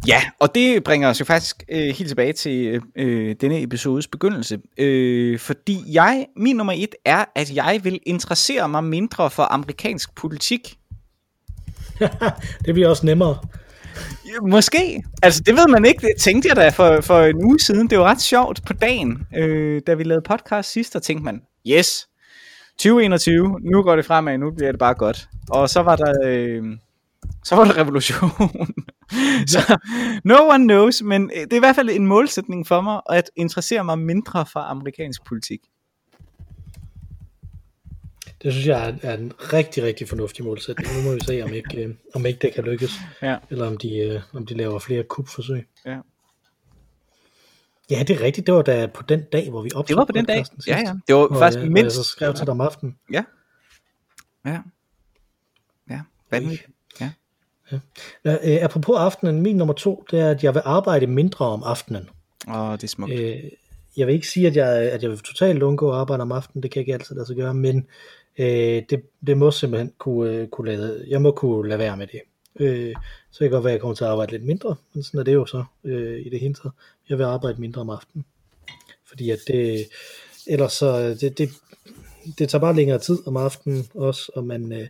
Ja, og det bringer os jo faktisk øh, helt tilbage til øh, denne episodes begyndelse. Øh, fordi jeg, min nummer et er, at jeg vil interessere mig mindre for amerikansk politik. *laughs* det bliver også nemmere. Måske. Altså, det ved man ikke. Det tænkte jeg da for, for en uge siden. Det var ret sjovt på dagen, øh, da vi lavede podcast sidst, og tænkte man, yes, 2021, nu går det fremad, nu bliver det bare godt. Og så var der, øh, så var der revolution. *laughs* så no one knows, men øh, det er i hvert fald en målsætning for mig, at interessere mig mindre for amerikansk politik. Det synes jeg er, en rigtig, rigtig fornuftig målsætning. Nu må vi se, om ikke, øh, om ikke det kan lykkes. Ja. Eller om de, øh, om de laver flere kupforsøg. Ja. Ja, det er rigtigt. Det var da på den dag, hvor vi optog Det var på den dag. podcasten Ja, sidst. ja. Det var Hvor, faktisk hvor jeg mindst. så skrev til dig om aftenen. Ja. Ja. Ja. Vanvittigt. Ja. Øh, apropos aftenen, min nummer to, det er, at jeg vil arbejde mindre om aftenen. Åh, det er smukt. Øh, jeg vil ikke sige, at jeg, at jeg vil totalt undgå at arbejde om aftenen, det kan jeg ikke altid lade sig gøre, men øh, det, det må simpelthen kunne, øh, kunne lade, jeg må kunne lade være med det. Øh, så kan godt være, at jeg kommer til at arbejde lidt mindre, men sådan er det jo så øh, i det hele taget. Jeg vil arbejde mindre om aftenen, fordi at det, ellers så, det, det, det tager bare længere tid om aftenen også, og man, øh,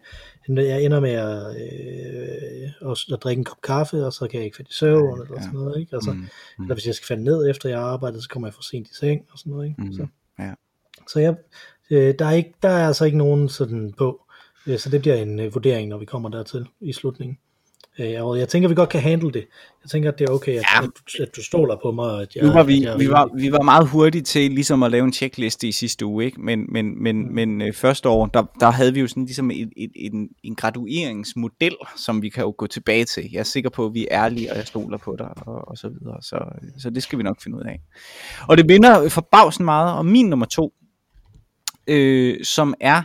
jeg ender med at, øh, også at drikke en kop kaffe, og så kan jeg ikke falde i søvn, eller Ja. sådan noget, ikke? Altså, Mm, mm. eller hvis jeg skal falde ned efter jeg har arbejdet, så kommer jeg for sent i seng og sådan noget. Ikke? Mm, Så, ja. så jeg, øh, der, er ikke, der er altså ikke nogen sådan på, øh, så det bliver en øh, vurdering, når vi kommer dertil i slutningen. Øh, og jeg tænker, vi godt kan handle det. Jeg tænker, at det er okay, at, Ja. at, du, at du stoler på mig. At jeg, Nu var vi, jeg, vi, var, vi var meget hurtige til ligesom at lave en checkliste i sidste uge, ikke? men, men, men, men øh, første år, der, der havde vi jo sådan ligesom et, et, en, en gradueringsmodel, som vi kan jo gå tilbage til. Jeg er sikker på, at vi er ærlige, og jeg stoler på dig, og, og så videre. Så, så det skal vi nok finde ud af. Og det minder forbavsen meget om min nummer to, øh, som er,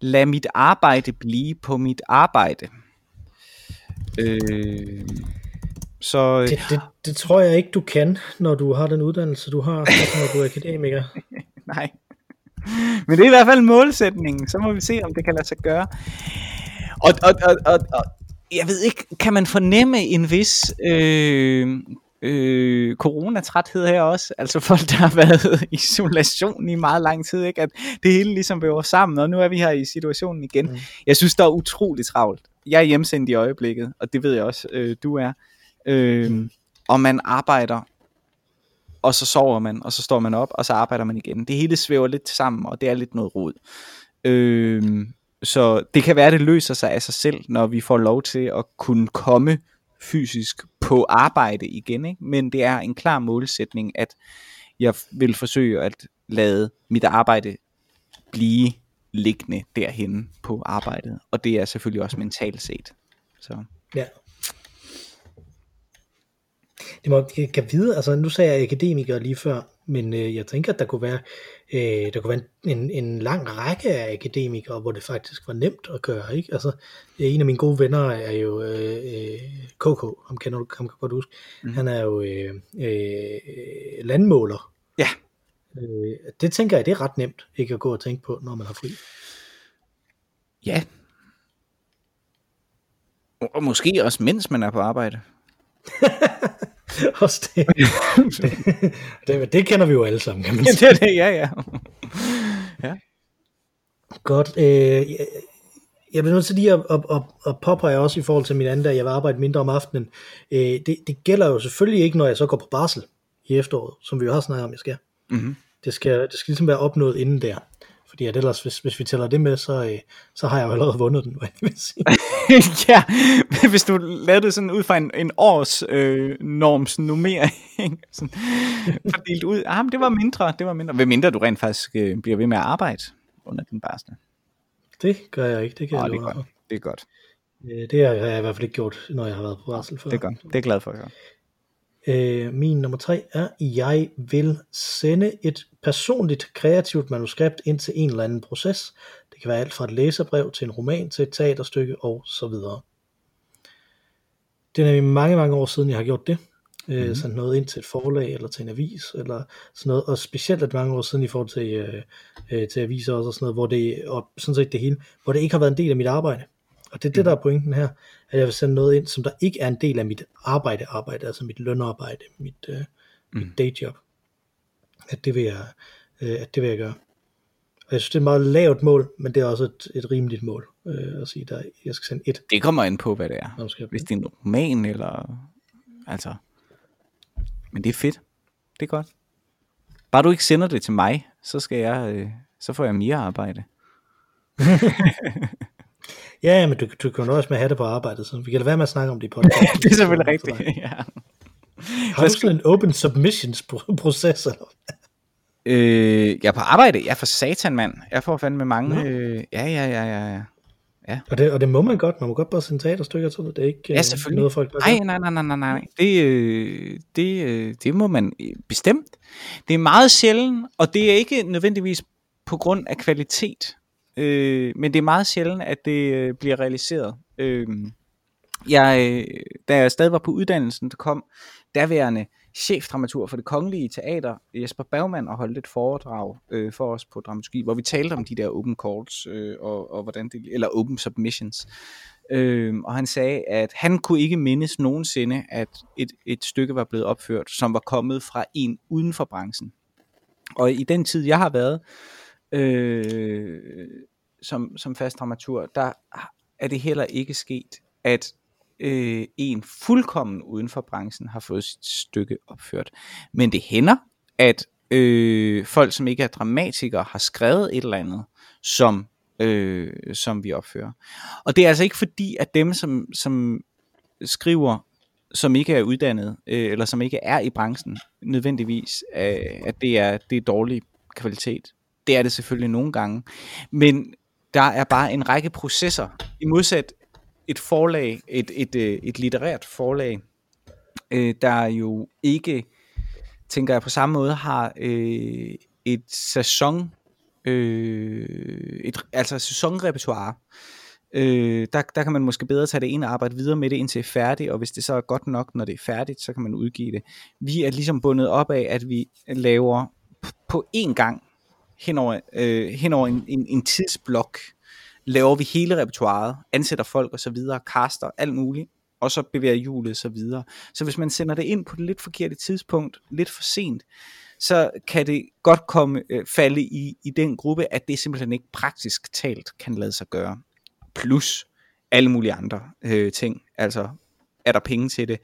lad mit arbejde blive på mit arbejde. Øh, så det, det, det tror jeg ikke, du kan, når du har den uddannelse, du har, når du er akademiker. *laughs* Nej. Men det er i hvert fald målsætningen. Så må vi se, om det kan lade sig gøre. Og, og, og, og, og jeg ved ikke, kan man fornemme en vis øh, øh, coronatræthed her også? Altså folk, der har været i isolation i meget lang tid, ikke? at det hele ligesom bevæger sammen, og nu er vi her i situationen igen. Mm. Jeg synes, der er utrolig travlt. Jeg er hjemsendt i øjeblikket, og det ved jeg også, øh, du er. Øh, mm. Og man arbejder og så sover man, og så står man op, og så arbejder man igen. Det hele svæver lidt sammen, og det er lidt noget rod. Øh, så det kan være, at det løser sig af sig selv, når vi får lov til at kunne komme fysisk på arbejde igen. Ikke? Men det er en klar målsætning, at jeg vil forsøge at lade mit arbejde blive liggende derhen på arbejdet. Og det er selvfølgelig også mentalt set. Så. Ja. Det må, jeg kan vide, altså nu sagde jeg akademiker lige før, men øh, jeg tænker, at der kunne være, øh, der kunne være en, en lang række af akademikere, hvor det faktisk var nemt at gøre, ikke? Altså, en af mine gode venner er jo øh, KK, ham kender du, ham kan godt huske. Mm. Han er jo øh, øh, landmåler. Ja. Øh, det tænker jeg, det er ret nemt, ikke at gå og tænke på, når man har fri. Ja. Og måske også mens man er på arbejde. *laughs* *laughs* også det. *laughs* det, det. Kender vi jo alle sammen, kan man *laughs* sige. det er det, ja, ja. ja. Godt. Øh, jeg, jeg bliver nødt til lige at, at, at, at påpege også i forhold til min anden dag, jeg vil arbejde mindre om aftenen. Øh, det, det gælder jo selvfølgelig ikke, når jeg så går på barsel i efteråret, som vi jo har snakket om, jeg skal. Mm-hmm. Det skal, det skal ligesom være opnået inden der. Fordi at ellers, hvis, hvis vi tæller det med, så, øh, så har jeg jo allerede vundet den, hvad jeg vil sige. *laughs* ja, *laughs* hvis du lavede det sådan ud fra en, en års øh, norms nummering, *laughs* sådan, fordelt ud, ah, men det var mindre, det var mindre. Hvad mindre du rent faktisk øh, bliver ved med at arbejde under din barsel? Det gør jeg ikke, det kan oh, jeg det er godt. Det er godt. Øh, det har jeg i hvert fald ikke gjort, når jeg har været på barsel før. Det er godt, det er jeg glad for at høre. Øh, min nummer tre er, jeg vil sende et personligt kreativt manuskript ind til en eller anden proces. Det kan være alt fra et læserbrev til en roman til et teaterstykke og så videre. Det er nemlig mange, mange år siden, jeg har gjort det. Øh, mm-hmm. Sendt noget ind til et forlag eller til en avis eller sådan noget. Og specielt at mange år siden i forhold til, øh, øh, til aviser også og sådan noget, hvor det, og sådan set det hele, hvor det ikke har været en del af mit arbejde. Og det er det, der er pointen her, at jeg vil sende noget ind, som der ikke er en del af mit arbejde, arbejde altså mit lønarbejde, mit, øh, mm. mit dayjob. At det vil jeg, øh, at det vil jeg gøre. Og jeg synes, det er et meget lavt mål, men det er også et, et rimeligt mål øh, at sige, at jeg skal sende et. Det kommer ind på, hvad det er. Hvis det er en roman, eller... Altså... Men det er fedt. Det er godt. Bare du ikke sender det til mig, så skal jeg... Øh, så får jeg mere arbejde. *laughs* *laughs* Ja, men du, du kan jo også med at have det på arbejdet, så vi kan da være med at snakke om det i *laughs* podcast. det er selvfølgelig rigtigt, *laughs* ja. Har du sådan en open submissions proces, eller øh, Jeg er på arbejde, jeg er for satan, mand. Jeg får fandme mange, øh, ja, ja, ja, ja, ja. Ja. Og, det, og det må man godt, man må godt bare sende teaterstykker til det, det er ikke ja, selvfølgelig. noget folk bare nej, nej, nej, nej, nej, nej, det, øh, det, øh, det må man bestemt. Det er meget sjældent, og det er ikke nødvendigvis på grund af kvalitet, øh, men det er meget sjældent, at det øh, bliver realiseret. Øhm, øh, jeg, da jeg stadig var på uddannelsen, der kom daværende chefdramatur for det kongelige teater, Jesper Bergmann, og holdt et foredrag øh, for os på dramaturgi, hvor vi talte om de der open calls, øh, og, og hvordan det, eller open submissions. Øh, og han sagde, at han kunne ikke mindes nogensinde, at et, et stykke var blevet opført, som var kommet fra en uden for branchen. Og i den tid, jeg har været øh, som, som fast dramatur, der er det heller ikke sket, at øh, en fuldkommen uden for branchen har fået sit stykke opført. Men det hænder, at øh, folk, som ikke er dramatikere, har skrevet et eller andet, som, øh, som vi opfører. Og det er altså ikke fordi, at dem, som, som skriver, som ikke er uddannet, øh, eller som ikke er i branchen, nødvendigvis, øh, at det er, det er dårlig kvalitet. Det er det selvfølgelig nogle gange. Men der er bare en række processer, i modsat et forlag, et, et, et, et litterært forlag, øh, der jo ikke, tænker jeg på samme måde, har øh, et sæson, øh, et, altså sæsonrepertoire. Øh, der, der kan man måske bedre tage det ind og arbejde videre med det indtil det er færdigt, og hvis det så er godt nok, når det er færdigt, så kan man udgive det. Vi er ligesom bundet op af, at vi laver på én gang henover, øh, henover en, en, en tidsblok, laver vi hele repertoireet, ansætter folk og så videre, caster, alt muligt, og så bevæger hjulet så videre. Så hvis man sender det ind på det lidt forkerte tidspunkt, lidt for sent, så kan det godt komme øh, falde i, i den gruppe, at det simpelthen ikke praktisk talt kan lade sig gøre. Plus alle mulige andre øh, ting. Altså, er der penge til det?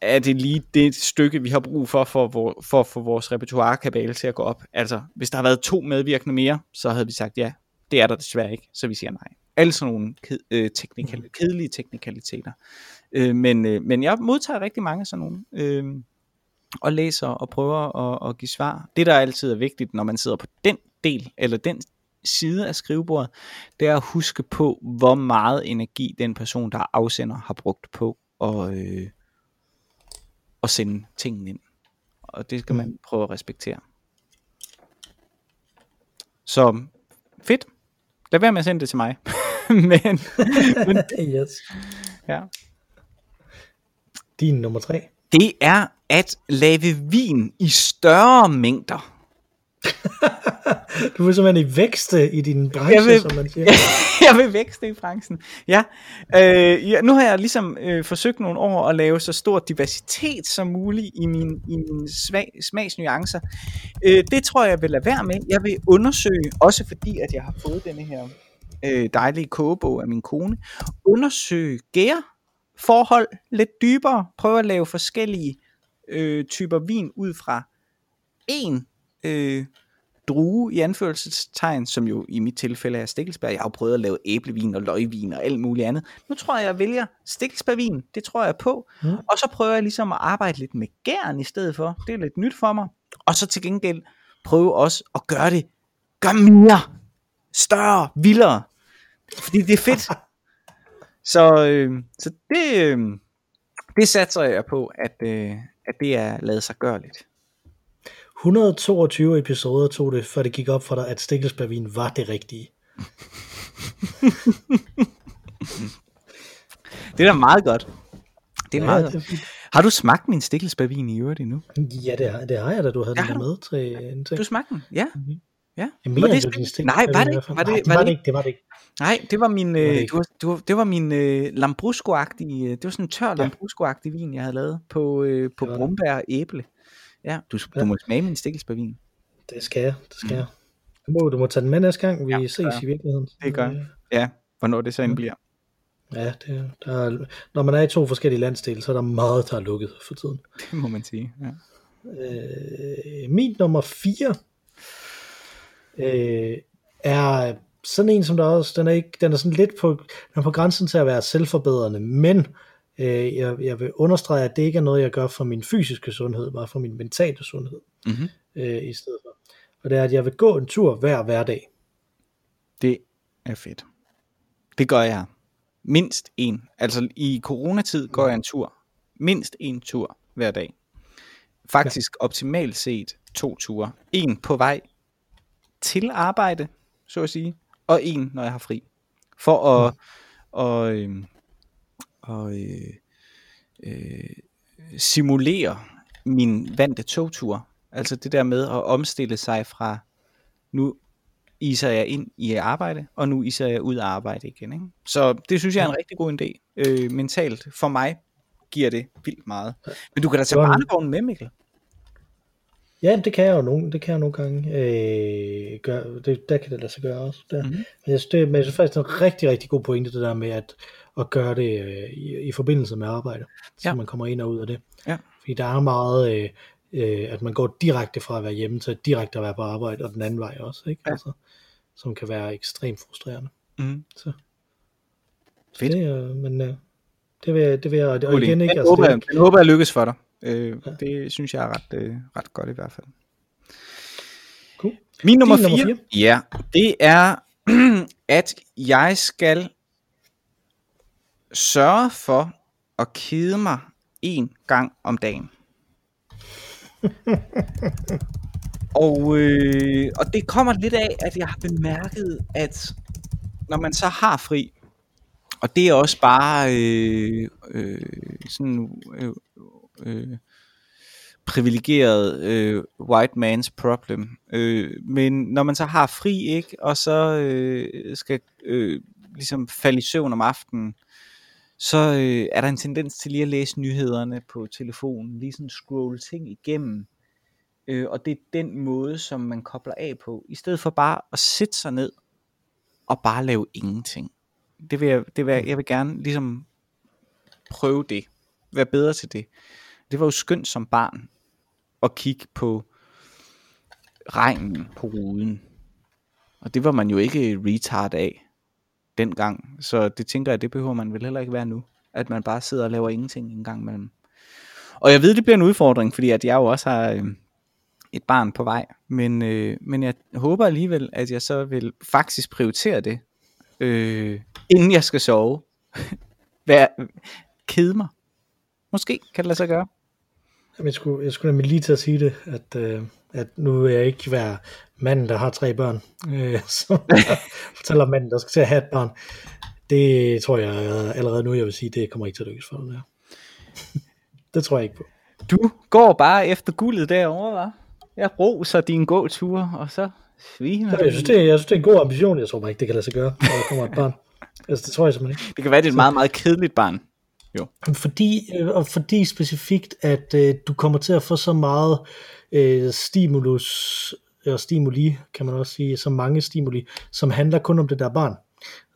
Er det lige det stykke, vi har brug for, for, for, for at få vores repertoirekabale til at gå op? Altså, hvis der havde været to medvirkende mere, så havde vi sagt ja. Det er der desværre ikke, så vi siger nej. Alle sådan nogle ked, øh, teknikal, kedelige teknikaliteter. Øh, men, øh, men jeg modtager rigtig mange sådan nogle. Øh, og læser og prøver at, at give svar. Det, der altid er vigtigt, når man sidder på den del, eller den side af skrivebordet, det er at huske på, hvor meget energi den person, der afsender, har brugt på at, øh, at sende tingene ind. Og det skal man prøve at respektere. Så fedt. Lad være med at sende det til mig. *laughs* men, *laughs* men, yes. ja. Din nummer tre. Det er at lave vin i større mængder. *laughs* du vil simpelthen i vækste i din branche, jeg vil, som man siger. *laughs* jeg vil vækste i branchen. Ja. Øh, ja, nu har jeg ligesom øh, forsøgt nogle år at lave så stor diversitet som muligt i mine i min svag, smagsnuancer. Øh, det tror jeg vil lade være med. Jeg vil undersøge, også fordi at jeg har fået denne her øh, dejlige kogebog af min kone, undersøge gær forhold lidt dybere, prøve at lave forskellige øh, typer vin ud fra en øh, drue i anførselstegn, som jo i mit tilfælde er Stikkelsberg. Jeg har jo prøvet at lave æblevin og løgvin og alt muligt andet. Nu tror jeg, jeg vælger Stikkelsbergvin. Det tror jeg på. Mm. Og så prøver jeg ligesom at arbejde lidt med gæren i stedet for. Det er lidt nyt for mig. Og så til gengæld prøve også at gøre det, gøre mere, større, vildere. Fordi det er fedt. *laughs* så, øh, så det, øh, det satser jeg på, at, øh, at det er lavet sig lidt. 122 episoder tog det, før det gik op for dig, at Stikkelsbergvin var det rigtige. *laughs* det er da meget godt. Det er ja, meget det er Har du smagt min Stikkelsbergvin i øvrigt endnu? Ja, det har, det har jeg da. Du havde ja, den med til en ting. Du smagte den? Ja. Mm-hmm. Ja. Jeg mener, var det, det Nej, var det, var det, Nej, det var det ikke. Det var det ikke. Nej, det var min, det var, det, øh, var, det var, det var min øh, lambrusco-agtige, øh, det var sådan en tør ja. lambrusco-agtig vin, jeg havde lavet på, øh, på brumbær og æble. Ja, du, ja. du må smage min stikkelsbærvin. Det skal jeg, det skal mm. jeg. Du må, du må tage den med næste gang, vi ja, ses ja. i virkeligheden. Det gør Ja, hvornår det så end bliver. Ja, det, der er, når man er i to forskellige landsdele, så er der meget, der er lukket for tiden. Det må man sige, ja. Øh, min nummer 4 øh, er sådan en som der også, den er, ikke, den er sådan lidt på, den er på grænsen til at være selvforbedrende, men øh, jeg, jeg vil understrege, at det ikke er noget, jeg gør for min fysiske sundhed, bare for min mentale sundhed mm-hmm. øh, i stedet for. Og det er, at jeg vil gå en tur hver hverdag. Det er fedt. Det gør jeg. Mindst en. Altså i coronatid går jeg en tur. Mindst en tur hver dag. Faktisk ja. optimalt set to ture. En på vej til arbejde, så at sige, og en, når jeg har fri. For at, mm. og, øh, og, øh, øh, simulere min vante togtur. Altså det der med at omstille sig fra, nu iser jeg ind i arbejde, og nu iser jeg ud af arbejde igen. Ikke? Så det synes jeg er en rigtig god idé. Øh, mentalt for mig giver det vildt meget. Men du kan da tage barnevognen med, Mikkel. Ja, det kan jeg jo nogle, det kan jeg nogle gange øh, gøre, det, der kan det lade sig gøre også. Der. Mm-hmm. Men jeg synes, det, men jeg synes faktisk, det er en rigtig, rigtig god pointe, det der med at, at gøre det øh, i, i forbindelse med arbejde, så ja. man kommer ind og ud af det. Ja. Fordi der er meget, øh, øh, at man går direkte fra at være hjemme til direkte at være på arbejde, og den anden vej også, ikke? Ja. Altså, som kan være ekstremt frustrerende. Mm. Så. Fedt. Det, øh, men øh, Det vil, det vil jeg, og igen ikke, altså, håber, det, jeg, håber jeg lykkes for dig. Øh, det synes jeg er ret, øh, ret godt i hvert fald. cool. Min nummer 4, ja, det er, *clears throat* at jeg skal sørge for at kede mig en gang om dagen. *laughs* og, øh, og det kommer lidt af, at jeg har bemærket, at når man så har fri, og det er også bare øh, øh, sådan øh, øh, privilegeret øh, white man's problem. Øh, men når man så har fri, ikke, og så øh, skal øh, ligesom falde i søvn om aftenen, så øh, er der en tendens til lige at læse nyhederne på telefonen, lige sådan scrolle ting igennem. Øh, og det er den måde, som man kobler af på, i stedet for bare at sætte sig ned og bare lave ingenting. Det vil jeg, det vil jeg, jeg vil gerne ligesom prøve det, være bedre til det. Det var jo skønt som barn at kigge på regnen på ruden. Og det var man jo ikke retard af dengang. Så det tænker jeg, det behøver man vel heller ikke være nu. At man bare sidder og laver ingenting en gang imellem. Og jeg ved, det bliver en udfordring, fordi at jeg jo også har øh, et barn på vej. Men, øh, men jeg håber alligevel, at jeg så vil faktisk prioritere det, øh, inden jeg skal sove. *laughs* Vær, kede mig. Måske kan det lade sig gøre. Jeg, skulle, jeg skulle nemlig lige til at sige det, at, øh, at nu vil jeg ikke være manden, der har tre børn, øh, *laughs* som fortæller manden, der skal til at have et barn. Det tror jeg allerede nu, jeg vil sige, det kommer ikke til at lykkes for dig. *laughs* Det tror jeg ikke på. Du går bare efter guldet derovre, hva'? Jeg roser dine gåture, og så sviner Jeg synes, det, er- jeg synes, det er en god ambition. Jeg tror bare ikke, det kan lade sig gøre, når der kommer et barn. Altså, det tror jeg simpelthen ikke. Det kan være, det er et meget, meget kedeligt barn. Fordi, øh, og fordi specifikt, at øh, du kommer til at få så meget øh, stimulus, og stimuli, kan man også sige, så mange stimuli, som handler kun om det der barn.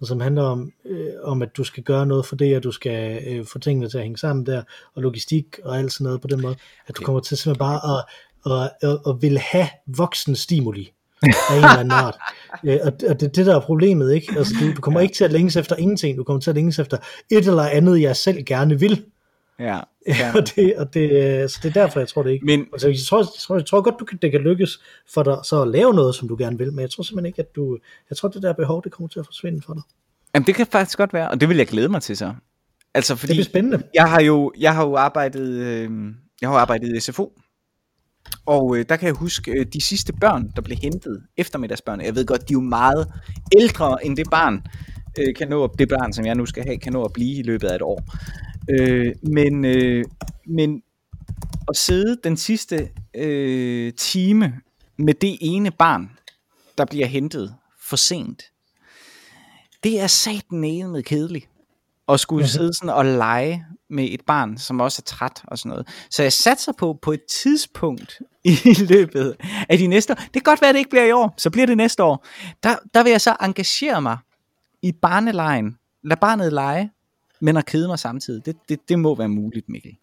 Og som handler om, øh, om, at du skal gøre noget for det, og du skal øh, få tingene til at hænge sammen der, og logistik og alt sådan noget på den måde, at du kommer til simpelthen bare at, at, at, at vil have voksen stimuli af en eller anden art. Øh, og, og det er det, der er problemet, ikke? Altså, du, du kommer ikke til at længes efter ingenting, du kommer til at længes efter et eller andet, jeg selv gerne vil. Ja. *laughs* Ja. og, det, og det, øh, så det er derfor, jeg tror det ikke. Men Altså, jeg, tror, jeg, tror, jeg tror godt, du kan, det kan lykkes for dig så at lave noget, som du gerne vil, men jeg tror simpelthen ikke, at du, jeg tror, det der behov, det kommer til at forsvinde for dig. jamen, det kan faktisk godt være, og det vil jeg glæde mig til så. Altså, Det fordi bliver spændende. jeg har jo, jeg har jo arbejdet, øh, jeg har arbejdet i SFO, og øh, der kan jeg huske øh, de sidste børn, der blev hentet, eftermiddagsbørn. Jeg ved godt, de er jo meget ældre end det barn, øh, kan nå, det barn, som jeg nu skal have, kan nå at blive i løbet af et år. Øh, men, øh, men at sidde den sidste øh, time med det ene barn, der bliver hentet for sent, det er satan med kedeligt at skulle Mhm. sidde sådan og lege med et barn, som også er træt og sådan noget. Så jeg satser på, på et tidspunkt *laughs* i løbet af de næste år, det kan godt være, at det ikke bliver i år, så bliver det næste år, der, der vil jeg så engagere mig i barnelejen, lad barnet lege, men at kede mig samtidig. Det, det, det må være muligt, Mikkel.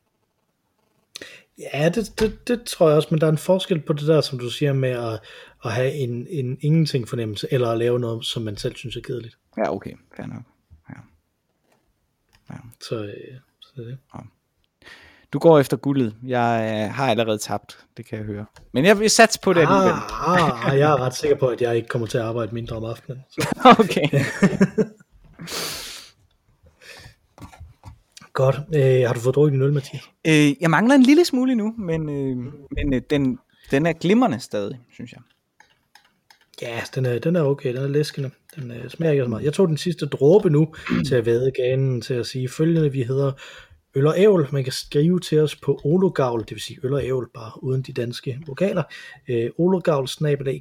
Ja, det, det, det tror jeg også, men der er en forskel på det der, som du siger, med at, at have en, en ingenting fornemmelse, eller at lave noget, som man selv synes er kedeligt. Ja, okay, fair nok. Ja. Så, øh, så det det. Du går efter guldet. Jeg øh, har allerede tabt, det kan jeg høre. Men jeg vil satse på det alligevel. Ah, ah, jeg er ret sikker på, at jeg ikke kommer til at arbejde mindre om aftenen. *laughs* Så. Okay. *laughs* Godt. Øh, har du fået drukket din øl, Mathias? Øh, jeg mangler en lille smule nu, men, øh, men øh, den, den er glimrende stadig, synes jeg. Ja, den er, den er okay, den er læskende. Den øh, smager ikke så meget. Jeg tog den sidste dråbe nu *clears throat* til at væde ganen til at sige følgende. Vi hedder Øl og Ævl. Man kan skrive til os på ologavl, det vil sige øl og ævl, bare uden de danske vokaler. Øh, ologavl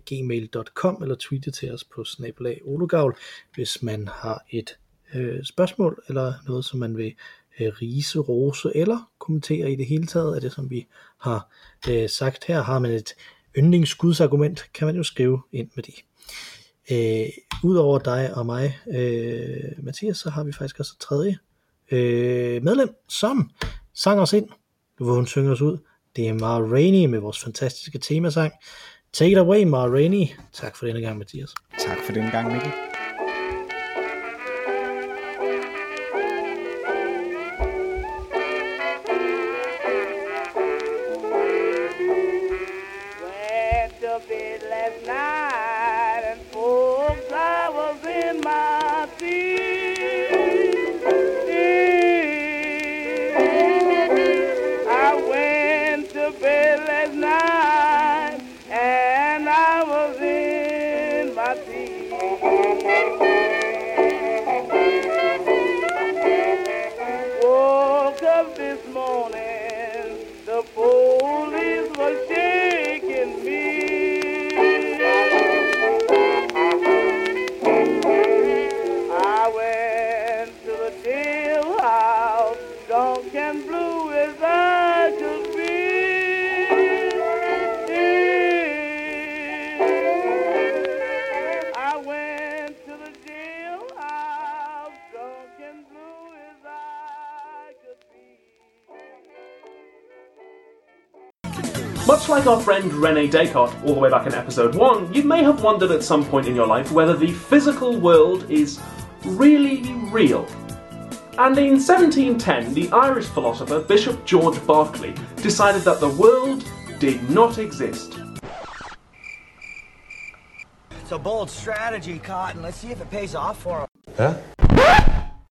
gmail.com eller tweete til os på snabelag ologavl, hvis man har et øh, spørgsmål eller noget, som man vil øh, rise, rose eller kommentere i det hele taget af det, som vi har øh, sagt her. Har man et yndlingsgudsargument, kan man jo skrive ind med det. Øh, Udover dig og mig, øh, Mathias, så har vi faktisk også et tredje øh, medlem, som sang os ind. hvor vil hun synger os ud. Det er Mara Rainey med vores fantastiske temasang. Take it away, Mara Rainey. Tak for denne gang, Mathias. Tak for den gang, Mikkel. Like our friend Rene Descartes, all the way back in episode 1, you may have wondered at some point in your life whether the physical world is really real. And in 1710, the Irish philosopher Bishop George Berkeley decided that the world did not exist. It's a bold strategy, Cotton. Let's see if it pays off for him. Huh?